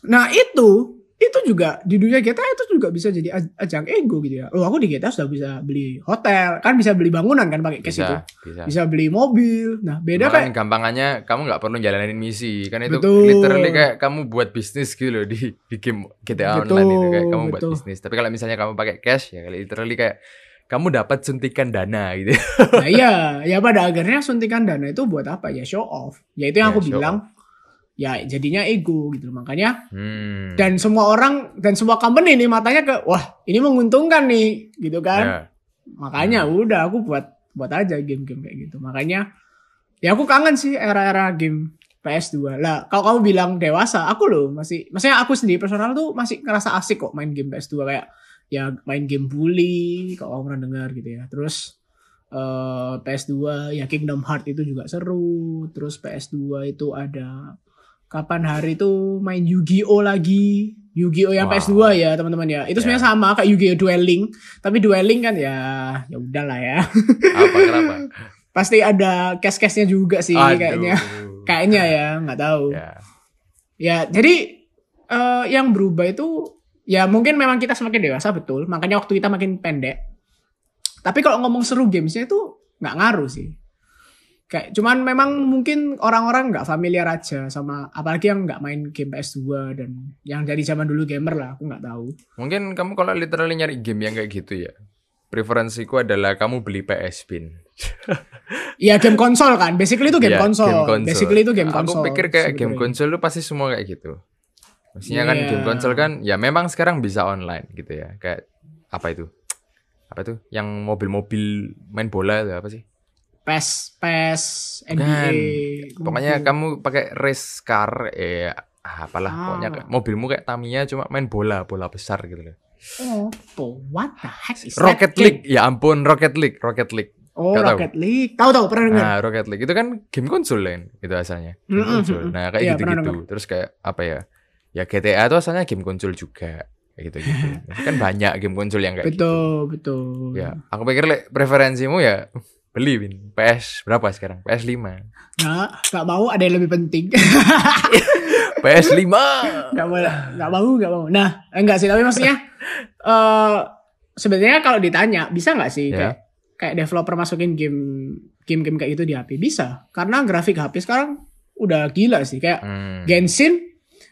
Nah itu itu juga di dunia GTA itu juga bisa jadi aj- ajang ego gitu ya. Oh aku di GTA sudah bisa beli hotel, kan bisa beli bangunan kan pakai cash itu. Bisa, bisa. Bisa beli mobil. Nah beda Malah kayak gampangannya kamu nggak perlu jalanin misi kan itu Betul. literally kayak kamu buat bisnis gitu loh di, di game GTA Betul, online itu kayak kamu buat betul. bisnis tapi kalau misalnya kamu pakai cash ya literally kayak kamu dapat suntikan dana gitu Nah iya, ya pada akhirnya suntikan dana itu buat apa ya show off. Ya itu yang Ya, aku bilang. Ya jadinya ego gitu loh. Makanya hmm. dan semua orang dan semua company nih matanya ke wah ini menguntungkan nih gitu kan. Ya. Makanya udah aku buat buat aja game-game kayak gitu. Makanya ya aku kangen sih era-era game PS2. Lah kalau kamu bilang dewasa, aku loh masih maksudnya aku sendiri personal tuh masih ngerasa asik kok main game PS2 kayak ya main game bully kalau kamu pernah dengar gitu ya. Terus eh, PS2 ya Kingdom Heart itu juga seru. Terus PS2 itu ada kapan hari itu main Yu-Gi-Oh lagi. Yu-Gi-Oh yang Wow. PS2 ya teman-teman ya. Itu Ya. sebenarnya sama kayak Yu-Gi-Oh Duel Link, tapi Duel Link kan ya ya udahlah ya. apa kenapa Pasti ada cash-cashnya juga sih Aduh. kayaknya. Kayaknya ya, nggak tahu. ya Ya, jadi eh, yang berubah itu ya mungkin memang kita semakin dewasa betul, makanya waktu kita makin pendek. Tapi kalau ngomong seru gamesnya itu nggak ngaruh sih. Kayak cuman memang mungkin orang-orang nggak familiar aja sama apalagi yang nggak main game PS2 dan yang dari zaman dulu gamer lah, aku nggak tahu. mungkin kamu kalau literally nyari game yang kayak gitu ya preferensiku adalah kamu beli PS Pin Iya game konsol kan, basically itu game Iya, konsol. game konsol. Basically itu game konsol. Aku pikir kayak game sebenarnya. konsol lu pasti semua kayak gitu. Maksudnya kan Iya. game konsol kan ya memang sekarang bisa online gitu ya. Kayak apa itu? Apa itu? Yang mobil-mobil main bola itu apa sih? PES, PES, NBA. Bukan. Pokoknya gitu. kamu pakai race car eh ah, apalah Ah. pokoknya mobilmu kayak Tamiya cuma main bola, bola besar gitu loh. Oh, what the heck is that Rocket game? League, ya ampun Rocket League, Rocket League. Oh, tahu. Rocket League. Tahu tahu pernah dengar. Nah, Rocket League itu kan game konsol kan itu asalnya. Game Mm-mm, konsol. mm-mm. Nah, kayak Iya, gitu-gitu. Terus kayak apa ya? Ya GTA itu asalnya game konsol juga. Kayak gitu-gitu. kan banyak game konsol yang kayak gitu. betul, betul. Ya, aku pikir le, preferensimu ya beli Win. PS berapa sekarang? PS5. Nggak, nggak mau ada yang lebih penting. PS5. nggak mau, nggak mau, nggak mau. Nah, enggak sih, tapi maksudnya eh sebenarnya kalau ditanya bisa nggak sih Ya. kayak kayak developer masukin game game-game kayak gitu di HP bisa karena grafik HP sekarang udah gila sih kayak Hmm. Genshin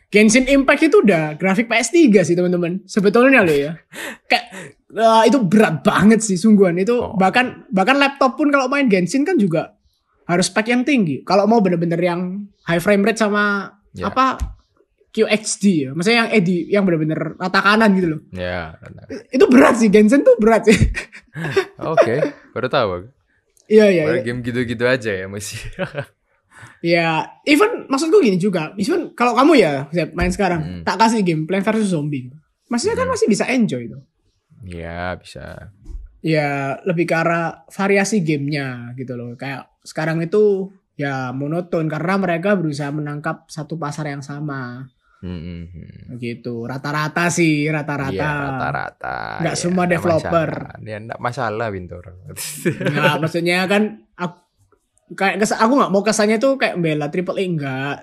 Genshin Impact itu udah grafik PS3 sih teman-teman sebetulnya loh ya kayak eh, itu berat banget sih sungguhan itu Oh. bahkan bahkan laptop pun kalau main Genshin kan juga harus spek yang tinggi kalau mau bener-bener yang high frame rate sama Ya. apa QHD ya maksudnya yang edi yang bener-bener rata kanan gitu loh Ya. itu berat sih Genshin tuh berat sih Oke, baru tahu. iya iya Baru iya. game gitu-gitu aja ya mesti. ya even maksudku gini juga even kalau kamu ya main sekarang Hmm. tak kasih game Plan versus Zombie maksudnya kan masih bisa enjoy tuh ya, bisa. ya lebih ke arah variasi gamenya gitu loh kayak sekarang itu ya monoton karena mereka berusaha menangkap satu pasar yang sama Hmm, hmm, gitu rata-rata sih rata-rata Iya, rata-rata. Nggak Ya, semua developer. masalah. Ya, enggak masalah, Bintor. Nggak, maksudnya kan aku, kayak aku nggak mau kesannya tuh kayak bela triple A enggak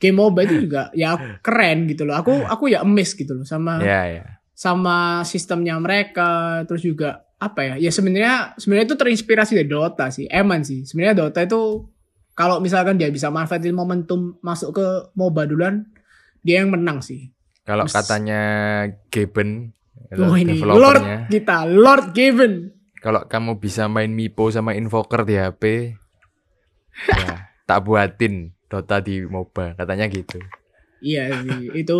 game mobile itu juga ya keren gitu loh aku aku ya emis gitu loh sama ya, ya. Sama sistemnya mereka terus juga apa ya ya sebenarnya sebenarnya itu terinspirasi dari Dota sih eman sih. Sebenarnya Dota itu kalau misalkan dia bisa manfaatin momentum masuk ke MOBA duluan dia yang menang sih. Kalau katanya Gaben, oh ini Lord kita Lord Given kalau kamu bisa main Mipo sama Invoker di HP, ya tak buatin Dota di MOBA, katanya gitu. Iya sih, itu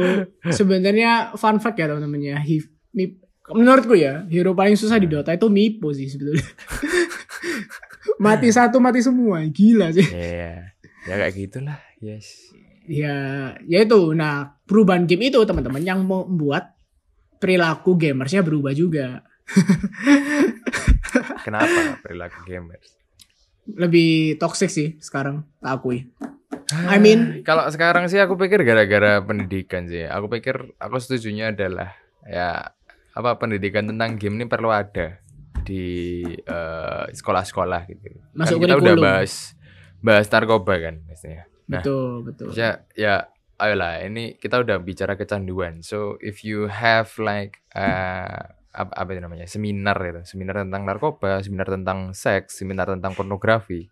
sebenarnya fun fact ya teman-teman ya. Hi- Mi- menurutku ya, hero paling susah di Dota itu Mipo sih sebetulnya. mati satu mati semua, gila sih. Ya, ya kayak gitulah, yes. Ya, ya itu. Nah, perubahan game itu teman-teman yang membuat perilaku gamersnya berubah juga. Kenapa perilaku gamers? Lebih toxic sih sekarang, tak akui. I mean- kalau sekarang sih aku pikir gara-gara pendidikan sih. Aku pikir aku setujunya adalah ya apa pendidikan tentang game ini perlu ada di eh, sekolah-sekolah gitu. Masuk kan kita udah bahas bahas narkoba kan biasanya. Nah, Betul, betul. ya ya ayolah ini kita udah bicara kecanduan. So if you have like uh, apa, apa itu namanya seminar itu, seminar tentang narkoba, seminar tentang seks, seminar tentang pornografi.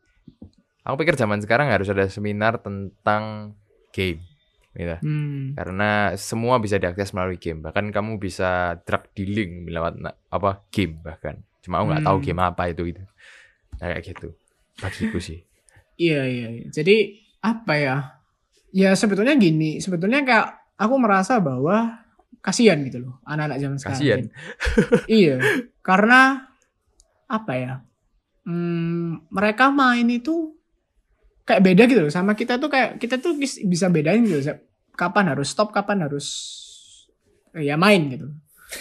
Aku pikir zaman sekarang harus ada seminar tentang game, gitu. Hmm. Karena semua bisa diakses melalui game. Bahkan kamu bisa drug dealing lewat apa game bahkan. Cuma aku nggak tahu Hmm. game apa itu gitu. Kayak gitu. Bagiku sih. Iya iya. iya. Jadi apa ya? Ya sebetulnya gini, sebetulnya kayak aku merasa bahwa kasihan gitu loh anak-anak zaman sekarang. Kasihan. iya, karena apa ya? Hmm, mereka main itu kayak beda gitu loh sama kita tuh kayak kita tuh bis- bisa bedain gitu loh, kapan harus stop, kapan harus eh, ya main gitu.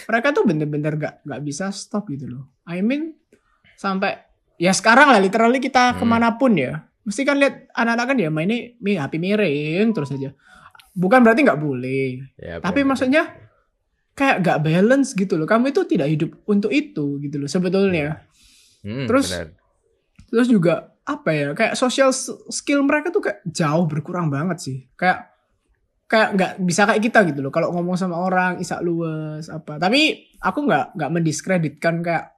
Mereka tuh bener-bener gak gak bisa stop gitu loh. I mean sampai ya sekarang lah literally kita Hmm. ke mana pun ya, mesti kan lihat anak-anak kan ya mainnya mi HP miring terus aja. Bukan berarti nggak boleh, Ya, tapi benar. maksudnya kayak gak balance gitu loh. Kamu itu tidak hidup untuk itu gitu loh sebetulnya. Hmm, terus- benar. Terus juga apa ya? Kayak social skill mereka tuh kayak jauh berkurang banget sih. Kayak kayak nggak bisa kayak kita gitu loh. Kalau ngomong sama orang isak luwes apa. Tapi aku nggak nggak mendiskreditkan kayak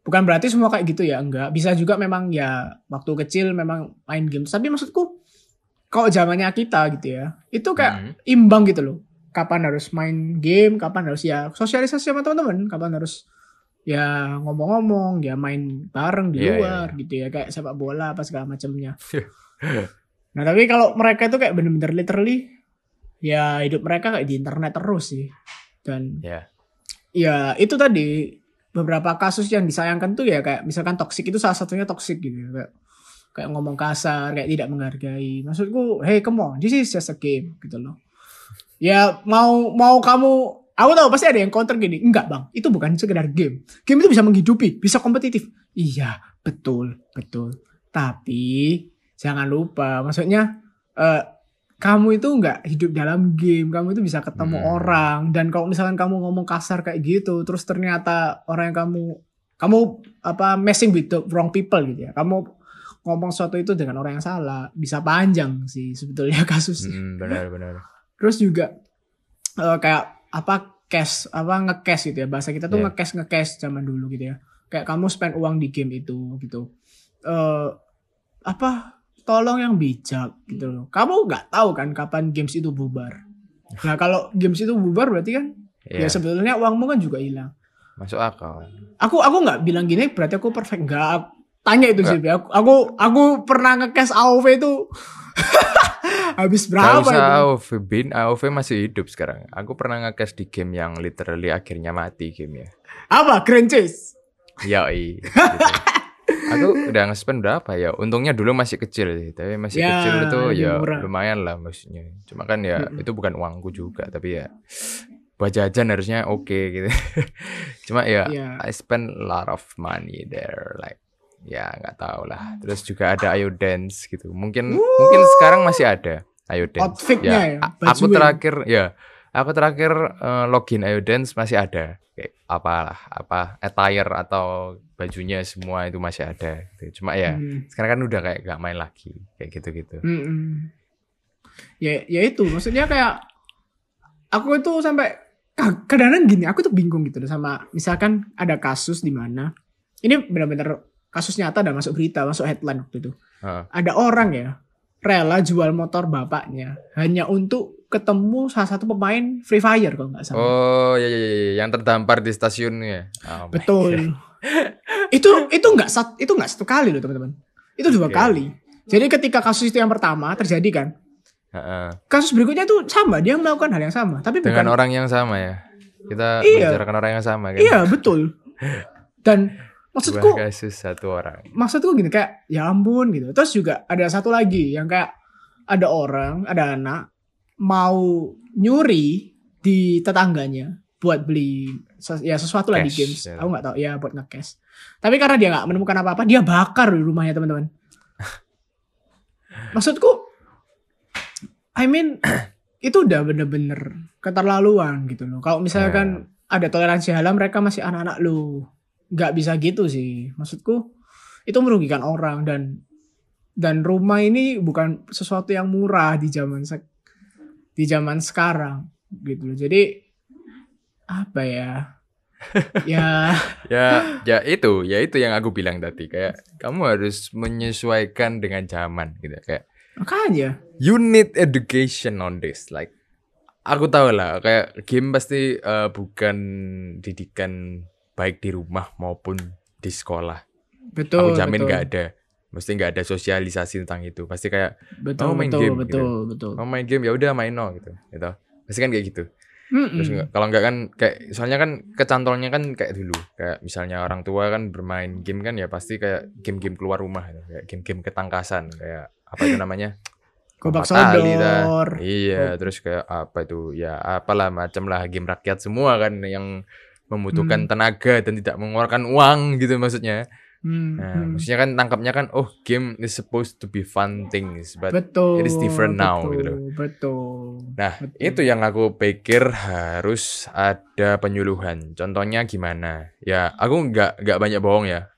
bukan berarti semua kayak gitu ya. Enggak. Bisa juga memang ya waktu kecil memang main game. Tapi maksudku kalau zamannya kita gitu ya. Itu kayak Hmm. imbang gitu loh. Kapan harus main game, kapan harus ya sosialisasi sama teman-teman, kapan harus ya ngomong-ngomong, ya main bareng di Iya, iya, luar gitu ya, kayak sepak bola apa segala macamnya. nah tapi kalau mereka itu kayak bener-bener literally ya hidup mereka kayak di internet terus sih. Dan Ya. ya itu tadi beberapa kasus yang disayangkan tuh ya kayak misalkan toxic itu salah satunya toxic gitu ya. kayak kayak ngomong kasar kayak tidak menghargai maksudku hey come on this is just a game gitu loh ya mau mau kamu aku tahu pasti ada yang counter gini. Enggak bang. Itu bukan sekedar game. Game itu bisa menghidupi bisa kompetitif. Iya betul betul. Tapi jangan lupa maksudnya eh, kamu itu nggak hidup dalam game. Kamu itu bisa ketemu Hmm. orang. Dan kalau misalkan kamu ngomong kasar kayak gitu terus ternyata orang yang kamu kamu apa messing with the wrong people gitu ya. Kamu ngomong sesuatu itu dengan orang yang salah. Bisa panjang sih sebetulnya kasusnya. Hmm, benar benar. terus juga eh, kayak apa cash apa ngecash gitu ya. Bahasa kita tuh Yeah. ngecash ngecash zaman dulu gitu ya. Kayak kamu spend uang di game itu gitu. Eh apa tolong yang bijak gitu loh. Kamu nggak tahu kan kapan games itu bubar. Nah kalau games itu bubar berarti kan ya, Ya, sebetulnya uangmu kan juga hilang. Masuk akal. aku aku nggak bilang gini berarti aku perfect. Nggak tanya itu sih aku, aku aku pernah ngecash AOV itu habis Gak berapa usah itu AOV, Bin. AOV masih hidup sekarang. Aku pernah nge-cash di game yang literally akhirnya mati gamenya. apa Grand Chase Yoi. gitu. Aku udah nge-spend berapa ya? Untungnya dulu masih kecil sih, tapi masih Ya, kecil itu ya murah. lumayan lah maksudnya. Cuma kan ya Mm-mm. itu bukan uangku juga, tapi ya buat jajan harusnya oke gitu. Cuma ya Iya. I spend a lot of money there like ya nggak tahu lah. Terus juga ada Ayo Dance gitu. Mungkin mungkin sekarang masih ada Ayo Dance. outfitnya ya, a- aku bajunya. terakhir ya aku terakhir eh, login Ayo Dance masih ada kayak apalah apa attire atau bajunya semua itu masih ada gitu. cuma ya Hmm. sekarang kan udah kayak gak main lagi kayak gitu gitu Mm-mm. Ya, ya itu maksudnya kayak aku itu sampai ka- kadang-kadang gini, aku tuh bingung gitu loh sama misalkan ada kasus di mana ini benar-benar kasus nyata dan masuk berita, masuk headline waktu itu. Heeh. Ada orang ya rela jual motor bapaknya hanya untuk ketemu salah satu pemain Free Fire kalau nggak salah. oh ya, ya, ya, ya, yang terdampar di stasiun ya Oh Betul. itu itu nggak itu nggak satu kali loh teman-teman. Itu dua Oke. kali. Jadi ketika kasus itu yang pertama terjadi kan, Heeh. kasus berikutnya tuh sama dia melakukan hal yang sama tapi dengan bukan orang yang sama ya kita Iya. membicarakan orang yang sama kan iya betul dan maksudku kasus satu orang. maksudku gini kayak ya ampun gitu. Terus juga ada satu lagi yang kayak ada orang ada anak mau nyuri di tetangganya buat beli ya sesuatu lah di Cash, games. ya. aku nggak tahu ya buat ngecash. Tapi karena dia nggak menemukan apa-apa dia bakar di rumahnya teman-teman. Maksudku I mean itu udah bener-bener keterlaluan gitu loh. Kalau misalkan ada toleransi halal mereka masih anak-anak lu nggak bisa gitu sih. Maksudku itu merugikan orang dan dan rumah ini bukan sesuatu yang murah di zaman di di zaman sekarang gitu loh. Jadi apa ya? ya. Ya ya itu ya itu yang aku bilang tadi. Kayak kamu harus menyesuaikan dengan zaman gitu. Kayak makanya. you need education on this like aku tahu lah kayak game pasti uh, bukan didikan baik di rumah maupun di sekolah. Betul aku jamin nggak ada. Mesti nggak ada sosialisasi tentang itu. Pasti kayak betul mau main betul game betul gitu. betul mau main game ya udah main no gitu. Gitu. Pasti kan kayak gitu. Mm-mm. terus nggak- kalau nggak kan kayak soalnya kan kecantolnya kan kayak dulu. Kayak misalnya orang tua kan bermain game kan ya pasti kayak game-game keluar rumah gitu. kayak game-game ketangkasan. Kayak apa itu namanya? Tali sodor. Iya, terus kayak apa itu? Ya apalah macam lah game rakyat semua kan yang membutuhkan Hmm. tenaga dan tidak mengeluarkan uang gitu maksudnya. Hmm, Nah, hmm. maksudnya kan tangkapnya kan oh game is supposed to be fun things but betul it is different now, betul, gitu loh. betul Nah, Betul. itu yang aku pikir harus ada penyuluhan. Contohnya gimana? Ya, aku nggak nggak banyak bohong ya.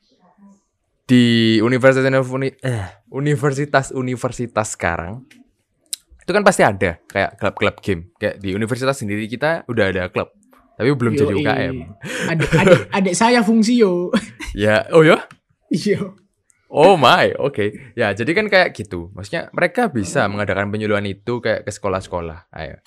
Di universitas uni- eh, universitas-universitas sekarang itu kan pasti ada kayak klub-klub game. Kayak di universitas sendiri kita udah ada klub, tapi belum jadi Yoi. UKM. adik adik adik saya fungsio Ya, oh ya. iya Oh my, oke. Ya, jadi kan kayak gitu. Maksudnya mereka bisa mengadakan penyuluhan itu kayak ke sekolah-sekolah. Ayo.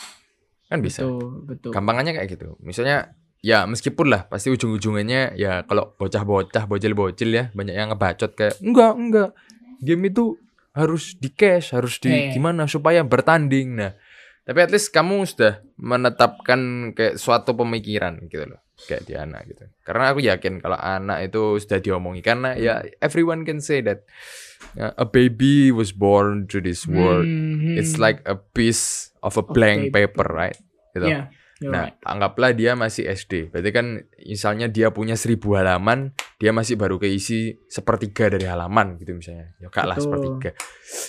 Kan bisa. betul betul Gampangannya kayak gitu. Misalnya ya meskipun lah pasti ujung-ujungannya ya kalau bocah-bocah, bocil-bocil ya banyak yang ngebacot kayak enggak, enggak. Game itu harus di cash, harus di Eh. gimana supaya bertanding. Nah, tapi at least kamu sudah menetapkan kayak suatu pemikiran gitu loh. Kayak di anak gitu. Karena aku yakin kalau anak itu sudah diomongi karena ya everyone can say that uh, a baby was born to this world. Hmm, It's like a piece of a blank paper. paper, right? Gitu. yeah you're Nah, right. anggaplah dia masih SD. Berarti kan misalnya dia punya seribu halaman, dia masih baru keisi sepertiga dari halaman gitu misalnya. Ya enggak lah Betul. sepertiga.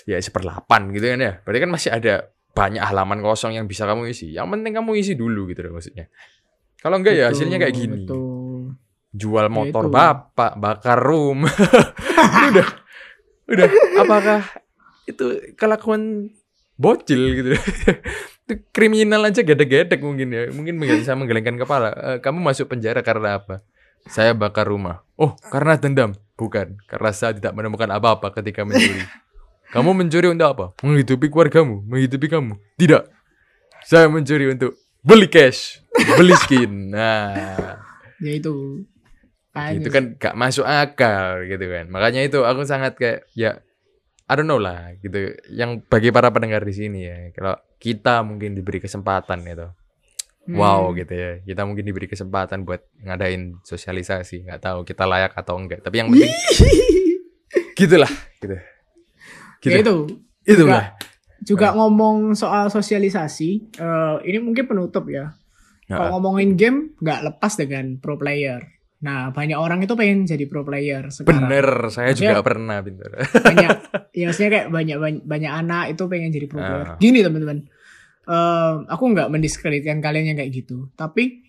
Ya seperlapan gitu kan ya. Berarti kan masih ada banyak halaman kosong yang bisa kamu isi. Yang penting kamu isi dulu gitu loh maksudnya. Kalau enggak ya hasilnya kayak gini. betul. Jual motor itu. bapak, bakar room. udah. Udah, apakah itu kelakuan bocil gitu. itu kriminal aja gedek-gedek mungkin ya. Mungkin bisa menggelengkan kepala. Eh, kamu masuk penjara karena apa? Saya bakar rumah. Oh, karena dendam. Bukan, karena saya tidak menemukan apa-apa ketika mencuri. Kamu mencuri untuk apa? Menghidupi keluargamu, menghidupi kamu. Tidak. Saya mencuri untuk beli cash, beli skin. Nah, ya itu itu kan gak masuk akal gitu kan. Makanya itu aku sangat kayak ya I don't know lah gitu. Yang bagi para pendengar di sini ya, kalau kita mungkin diberi kesempatan gitu. Hmm. Wow gitu ya. Kita mungkin diberi kesempatan buat ngadain sosialisasi. nggak tahu kita layak atau enggak. Tapi yang penting gitulah gitu. Gitu. ya itu. Itulah. juga ngomong soal sosialisasi eh, ini mungkin penutup ya. Nah, kalau ngomongin game nggak lepas dengan pro player. Nah banyak orang itu pengen jadi pro player sekarang. Bener, saya juga Maksudnya- pernah pinter. banyak ya maksudnya kayak banyak banyak, banyak anak itu pengen jadi pro player. Ah. gini teman-teman. Eh, aku nggak mendiskreditkan kalian yang kayak gitu. Tapi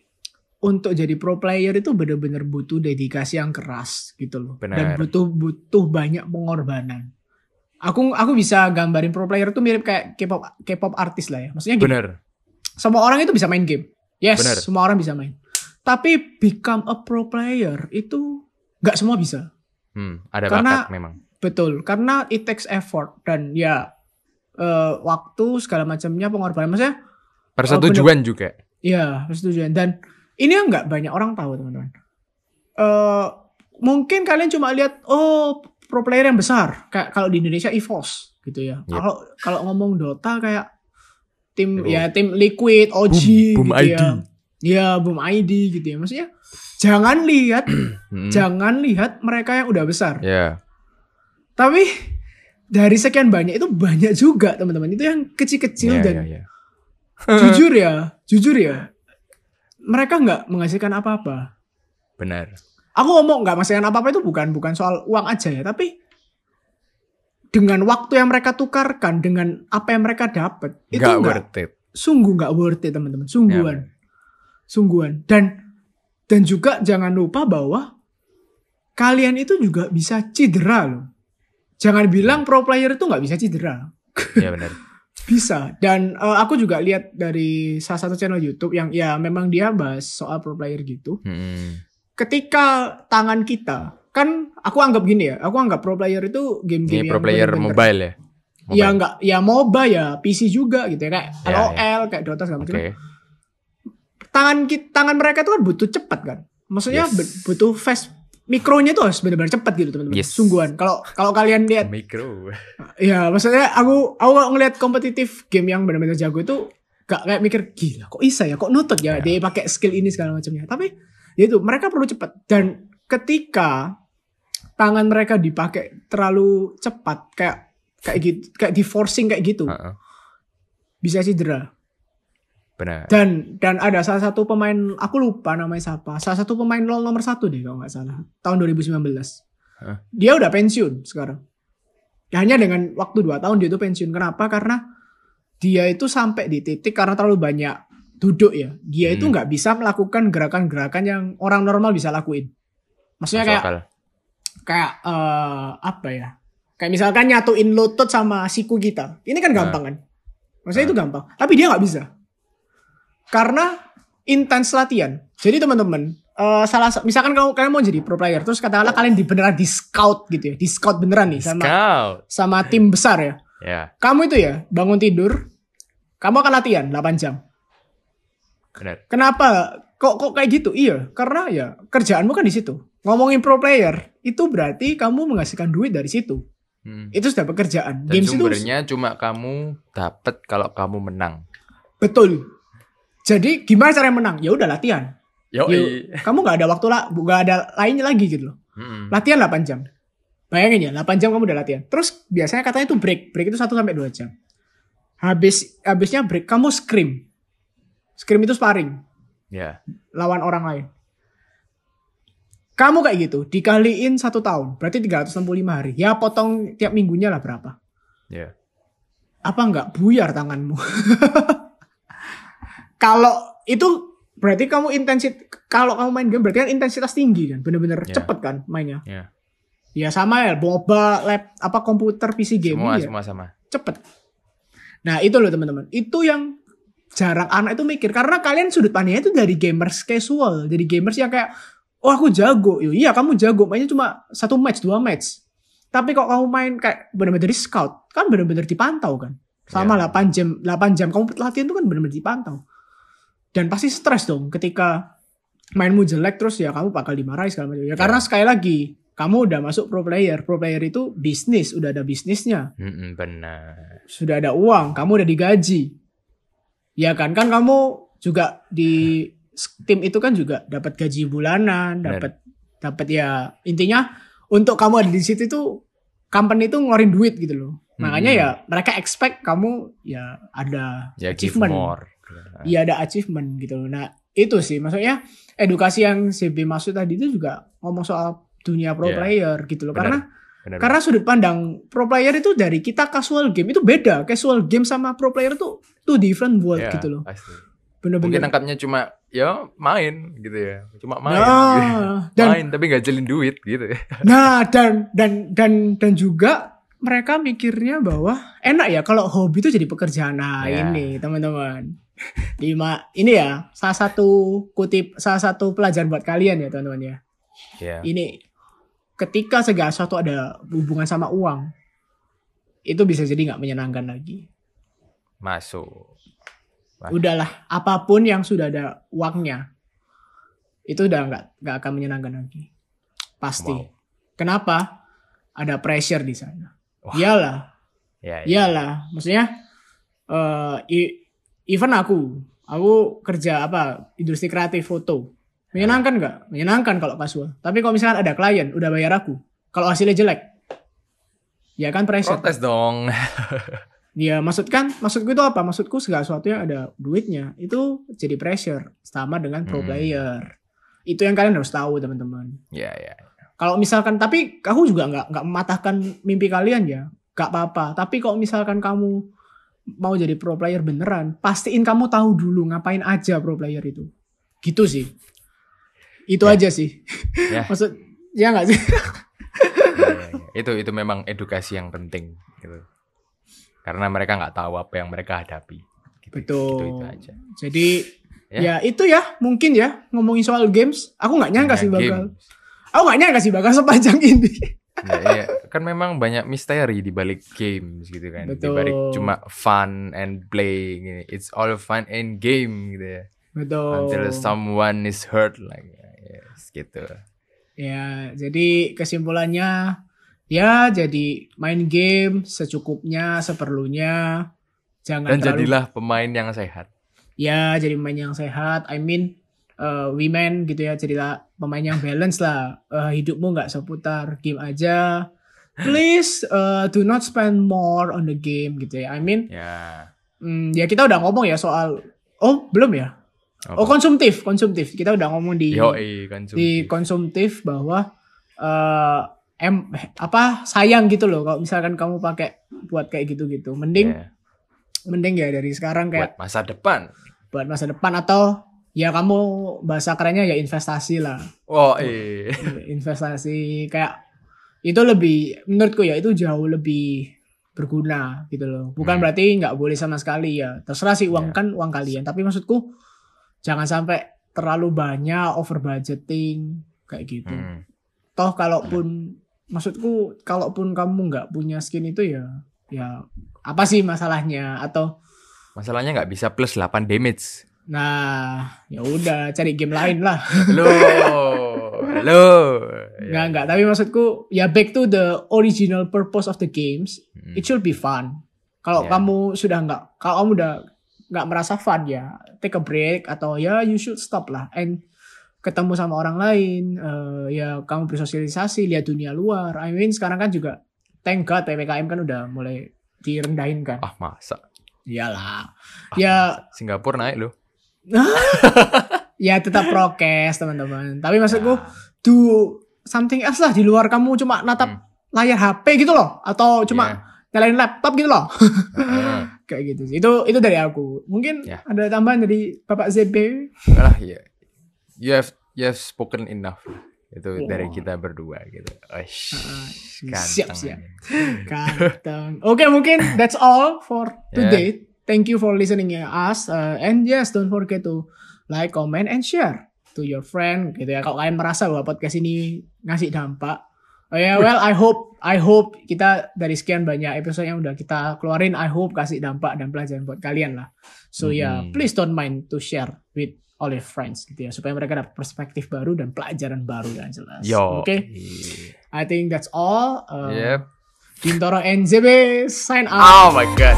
untuk jadi pro player itu bener-bener butuh dedikasi yang keras gitu loh. Dan Benar. butuh butuh banyak pengorbanan aku aku bisa gambarin pro player itu mirip kayak K-pop K-pop artis lah ya maksudnya gini, Bener. semua orang itu bisa main game yes Benar. semua orang bisa main tapi become a pro player itu nggak semua bisa Hmm, ada Karena- bakat memang. Betul, karena it takes effort dan ya eh, waktu segala macamnya pengorbanan. Maksudnya, Persetujuan juga. ya persetujuan. Dan ini yang nggak banyak orang tahu teman-teman. Eh mungkin kalian cuma lihat oh pro player yang besar kayak kalau di Indonesia EVOS gitu ya. Yep. Kalau kalau ngomong Dota kayak tim Oh. ya tim Liquid, OG Boom, Boom gitu ID. ya. Ya, Boom ID gitu ya. Maksudnya jangan lihat Hmm. jangan lihat mereka yang udah besar. Ya. Tapi dari sekian banyak itu banyak juga teman-teman. Itu yang kecil-kecil Ya, dan ya, ya. jujur ya, jujur ya. Mereka nggak menghasilkan apa-apa. Benar. Aku ngomong nggak menghasilkan apa-apa itu bukan bukan soal uang aja ya, tapi dengan waktu yang mereka tukarkan dengan apa yang mereka dapat itu Nggak worth it. sungguh nggak worth it teman-teman, Ya, sungguhan, benar. sungguhan. Dan dan juga jangan lupa bahwa kalian itu juga bisa cedera loh. Jangan bilang pro player itu nggak bisa cedera. ya benar. Bisa. Dan eh, aku juga lihat dari salah satu channel YouTube yang ya memang dia bahas soal pro player gitu. Hmm. Ketika tangan kita kan aku anggap gini ya, aku anggap pro player itu game-game pro player mobile ya? Ya Mobile. enggak, ya MOBA ya PC juga gitu ya kayak Ya, LOL kayak Dota segala macam. Tangan ki- tangan mereka itu kan butuh cepat kan. Maksudnya Yes. butuh fast mikronya tuh harus benar-benar cepat gitu teman-teman. Yes. Sungguhan. Kalau kalau kalian lihat Mikro. Ya, maksudnya aku aku kalau ngeliat kompetitif game yang benar-benar jago itu gak kayak mikir gila kok bisa ya kok nutut ya, Ya. dia pakai skill ini segala macamnya. Tapi ya itu mereka perlu cepat dan ketika tangan mereka dipakai terlalu cepat kayak kayak gitu kayak di forcing kayak gitu Heeh. bisa cedera. Benar. Dan dan ada salah satu pemain aku lupa namanya siapa. Salah satu pemain LoL nomor satu deh kalau nggak salah tahun 2019. Hah? Dia udah pensiun sekarang. Ya, hanya dengan waktu 2 tahun dia itu pensiun. Kenapa? Karena dia itu sampai di titik karena terlalu banyak duduk ya. Dia itu Hmm. nggak bisa melakukan gerakan-gerakan yang orang normal bisa lakuin. Maksudnya Masuk kayak akal. kayak eh, apa ya? Kayak misalkan nyatuin lutut sama siku kita. Ini kan gampang kan? Maksudnya Nah. itu gampang. Tapi dia nggak bisa. Karena intens latihan. Jadi teman-teman, eh, salah sa- misalkan kalau kalian mau jadi pro player, terus katakanlah kalian di beneran di scout gitu ya, di scout beneran nih sama Scout. sama tim besar ya. Ya, Kamu itu ya bangun tidur, kamu akan latihan 8 jam. Benar. Kenapa? Kok kok kayak gitu? Iya, karena ya kerjaanmu kan di situ. Ngomongin pro player, itu berarti kamu menghasilkan duit dari situ. Hmm. Itu sudah pekerjaan. Dan Games itu sumbernya cuma kamu dapat kalau kamu menang. betul. Jadi gimana cara menang? Ya udah latihan. Yo, Yuk, kamu nggak ada waktu lah, nggak ada lainnya lagi gitu loh. Hmm. Latihan 8 jam. Bayangin ya, 8 jam kamu udah latihan. Terus biasanya katanya itu break. Break itu 1 sampai 2 jam. Habis habisnya break kamu scream. Scream itu sparring Ya, lawan orang lain. Kamu kayak gitu, dikaliin satu tahun, berarti 365 hari. Ya potong tiap minggunya lah berapa. ya. Apa enggak buyar tanganmu? kalau itu berarti kamu intensit kalau kamu main game berarti kan intensitas tinggi kan, bener-bener Ya. cepet kan mainnya. Ya. Ya sama ya, MOBA, lab, apa komputer, PC game Semua ya semua sama. cepet. Nah itu loh teman-teman, itu yang jarang anak itu mikir karena kalian sudut pandangnya itu dari gamers casual, dari gamers yang kayak oh aku jago, Yo, iya kamu jago, mainnya cuma satu match, dua match. Tapi kok kamu main kayak benar-benar di scout, kan benar-benar dipantau kan. Sama Iya. 8 jam, 8 jam kamu latihan itu kan benar-benar dipantau. Dan pasti stres dong ketika mainmu jelek terus ya kamu bakal dimarahi segala macam. Ya karena sekali lagi kamu udah masuk pro player. Pro player itu bisnis, udah ada bisnisnya Mm-mm, benar. sudah ada uang, kamu udah digaji. Ya kan? Kan kamu juga di tim itu kan juga dapat gaji bulanan, dapat dapat ya intinya untuk kamu ada di situ itu company itu ngeluarin duit gitu loh. Makanya Hmm. ya mereka expect kamu ya ada Ya achievement. more. Iya ada achievement gitu loh. Nah, itu sih maksudnya edukasi yang CB maksud tadi itu juga ngomong soal dunia pro Iya. player gitu loh. Benar. Karena Benar. karena sudut pandang pro player itu dari kita casual game itu beda. Casual game sama pro player itu two different world Ya, gitu loh. pasti. Mungkin Bener-bener. angkatnya cuma ya main gitu ya. Cuma main. gitu. Nah, dan main tapi nggak jalin duit gitu ya. nah dan dan dan dan juga mereka mikirnya bahwa enak ya kalau hobi itu jadi pekerjaan. Nah, Ya. ini teman-teman. Lima ini ya salah satu kutip salah satu pelajaran buat kalian ya teman-teman ya. Ya. Ini ketika segala sesuatu ada hubungan sama uang itu bisa jadi nggak menyenangkan lagi. Masuk. Wah. udahlah apa pun yang sudah ada uangnya itu udah nggak nggak akan menyenangkan lagi pasti Wow. kenapa ada pressure di sana Wah. iyalah Ya, ya. iyalah maksudnya i- even aku aku kerja apa industri kreatif foto menyenangkan nggak menyenangkan kalau casual tapi kalau misalkan ada klien udah bayar aku kalau hasilnya jelek ya kan pressure Protes dong. Ya maksud kan, maksudku itu apa? Maksudku segala sesuatu yang ada duitnya itu jadi pressure sama dengan pro Hmm. player. Itu yang kalian harus tahu teman-teman. ya, ya. Kalau misalkan, tapi aku juga nggak nggak mematahkan mimpi kalian ya, nggak apa-apa. Tapi kalau misalkan kamu mau jadi pro player beneran, pastiin kamu tahu dulu ngapain aja pro player itu. Gitu sih. Itu Ya. aja sih. Ya. Maksud, ya nggak sih? Ya, ya, ya. Itu itu memang edukasi yang penting gitu. karena mereka nggak tahu apa yang mereka hadapi. Gitu, Betul. Gitu, itu aja. Jadi Ya. ya. itu ya mungkin ya ngomongin soal games. Aku nggak nyangka Hanya sih bakal. games. Aku nggak nyangka sih bakal sepanjang ini. Ya, iya. kan memang banyak misteri di balik games gitu kan. Di Betul. balik cuma fun and play gini. It's all fun and game gitu ya. Betul. Until someone is hurt like yes, gitu. Ya, jadi kesimpulannya ya jadi main game secukupnya, seperlunya. Jangan Dan terlalu jadilah pemain yang sehat. ya jadi pemain yang sehat. I mean uh, women gitu ya, jadilah pemain yang balance lah. Uh, hidupmu nggak seputar game aja. Please uh, do not spend more on the game gitu ya. I mean Ya. Hmm, ya kita udah ngomong ya soal oh belum ya Apa? oh konsumtif konsumtif kita udah ngomong di Yoi, konsumtif. di konsumtif bahwa eh em apa sayang gitu loh kalau misalkan kamu pakai buat kayak gitu gitu mending Ya, mending ya dari sekarang kayak buat masa depan. buat masa depan atau ya kamu bahasa kerennya ya investasi lah Oh, iya. investasi kayak itu lebih menurutku ya itu jauh lebih berguna gitu loh bukan Hmm. berarti nggak boleh sama sekali ya terserah sih uang Ya. kan uang kalian tapi maksudku jangan sampai terlalu banyak over budgeting kayak gitu Hmm. toh kalaupun maksudku kalaupun kamu nggak punya skin itu ya ya apa sih masalahnya atau Masalahnya nggak bisa plus 8 damage. nah ya udah cari game lain lah Halo. Halo. Nggak, nggak. Tapi maksudku, ya back to the original purpose of the games, Hmm. it should be fun. Kalau Yeah. kamu sudah nggak, kalau kamu udah nggak merasa fun ya, take a break atau ya you should stop lah and ketemu sama orang lain, eh, ya kamu bersosialisasi, lihat dunia luar. I mean sekarang kan juga, thank God ppkm kan udah mulai direndahin kan. Ah, masa. Iyalah. Ah, Ya, Singapura naik loh. ya tetap prokes teman-teman. Tapi maksudku, Ya. do something else lah di luar kamu cuma natap Hmm. layar HP gitu loh atau cuma Ya. nyalain laptop gitu loh Heeh. kayak gitu sih itu itu dari aku mungkin Ya. ada tambahan dari bapak ZB Alah, ya. You have you have spoken enough. Itu Oh. dari kita berdua gitu. Oish, Ah, ganteng. siap, siap. ganteng oke mungkin that's all for today thank you for listening to us Uh, and yes don't forget to like comment and share to your friend gitu ya kalau kalian merasa bahwa podcast ini ngasih dampak Oh ya, well, I hope, I hope kita dari sekian banyak episode yang udah kita keluarin, I hope kasih dampak dan pelajaran buat kalian lah. So ya, Mhm. please don't mind to share with all your friends gitu ya, supaya mereka dapat perspektif baru dan pelajaran baru yang jelas. Oke, I think that's all. Uh, Yep. Bintoro NZB sign out. Oh my god.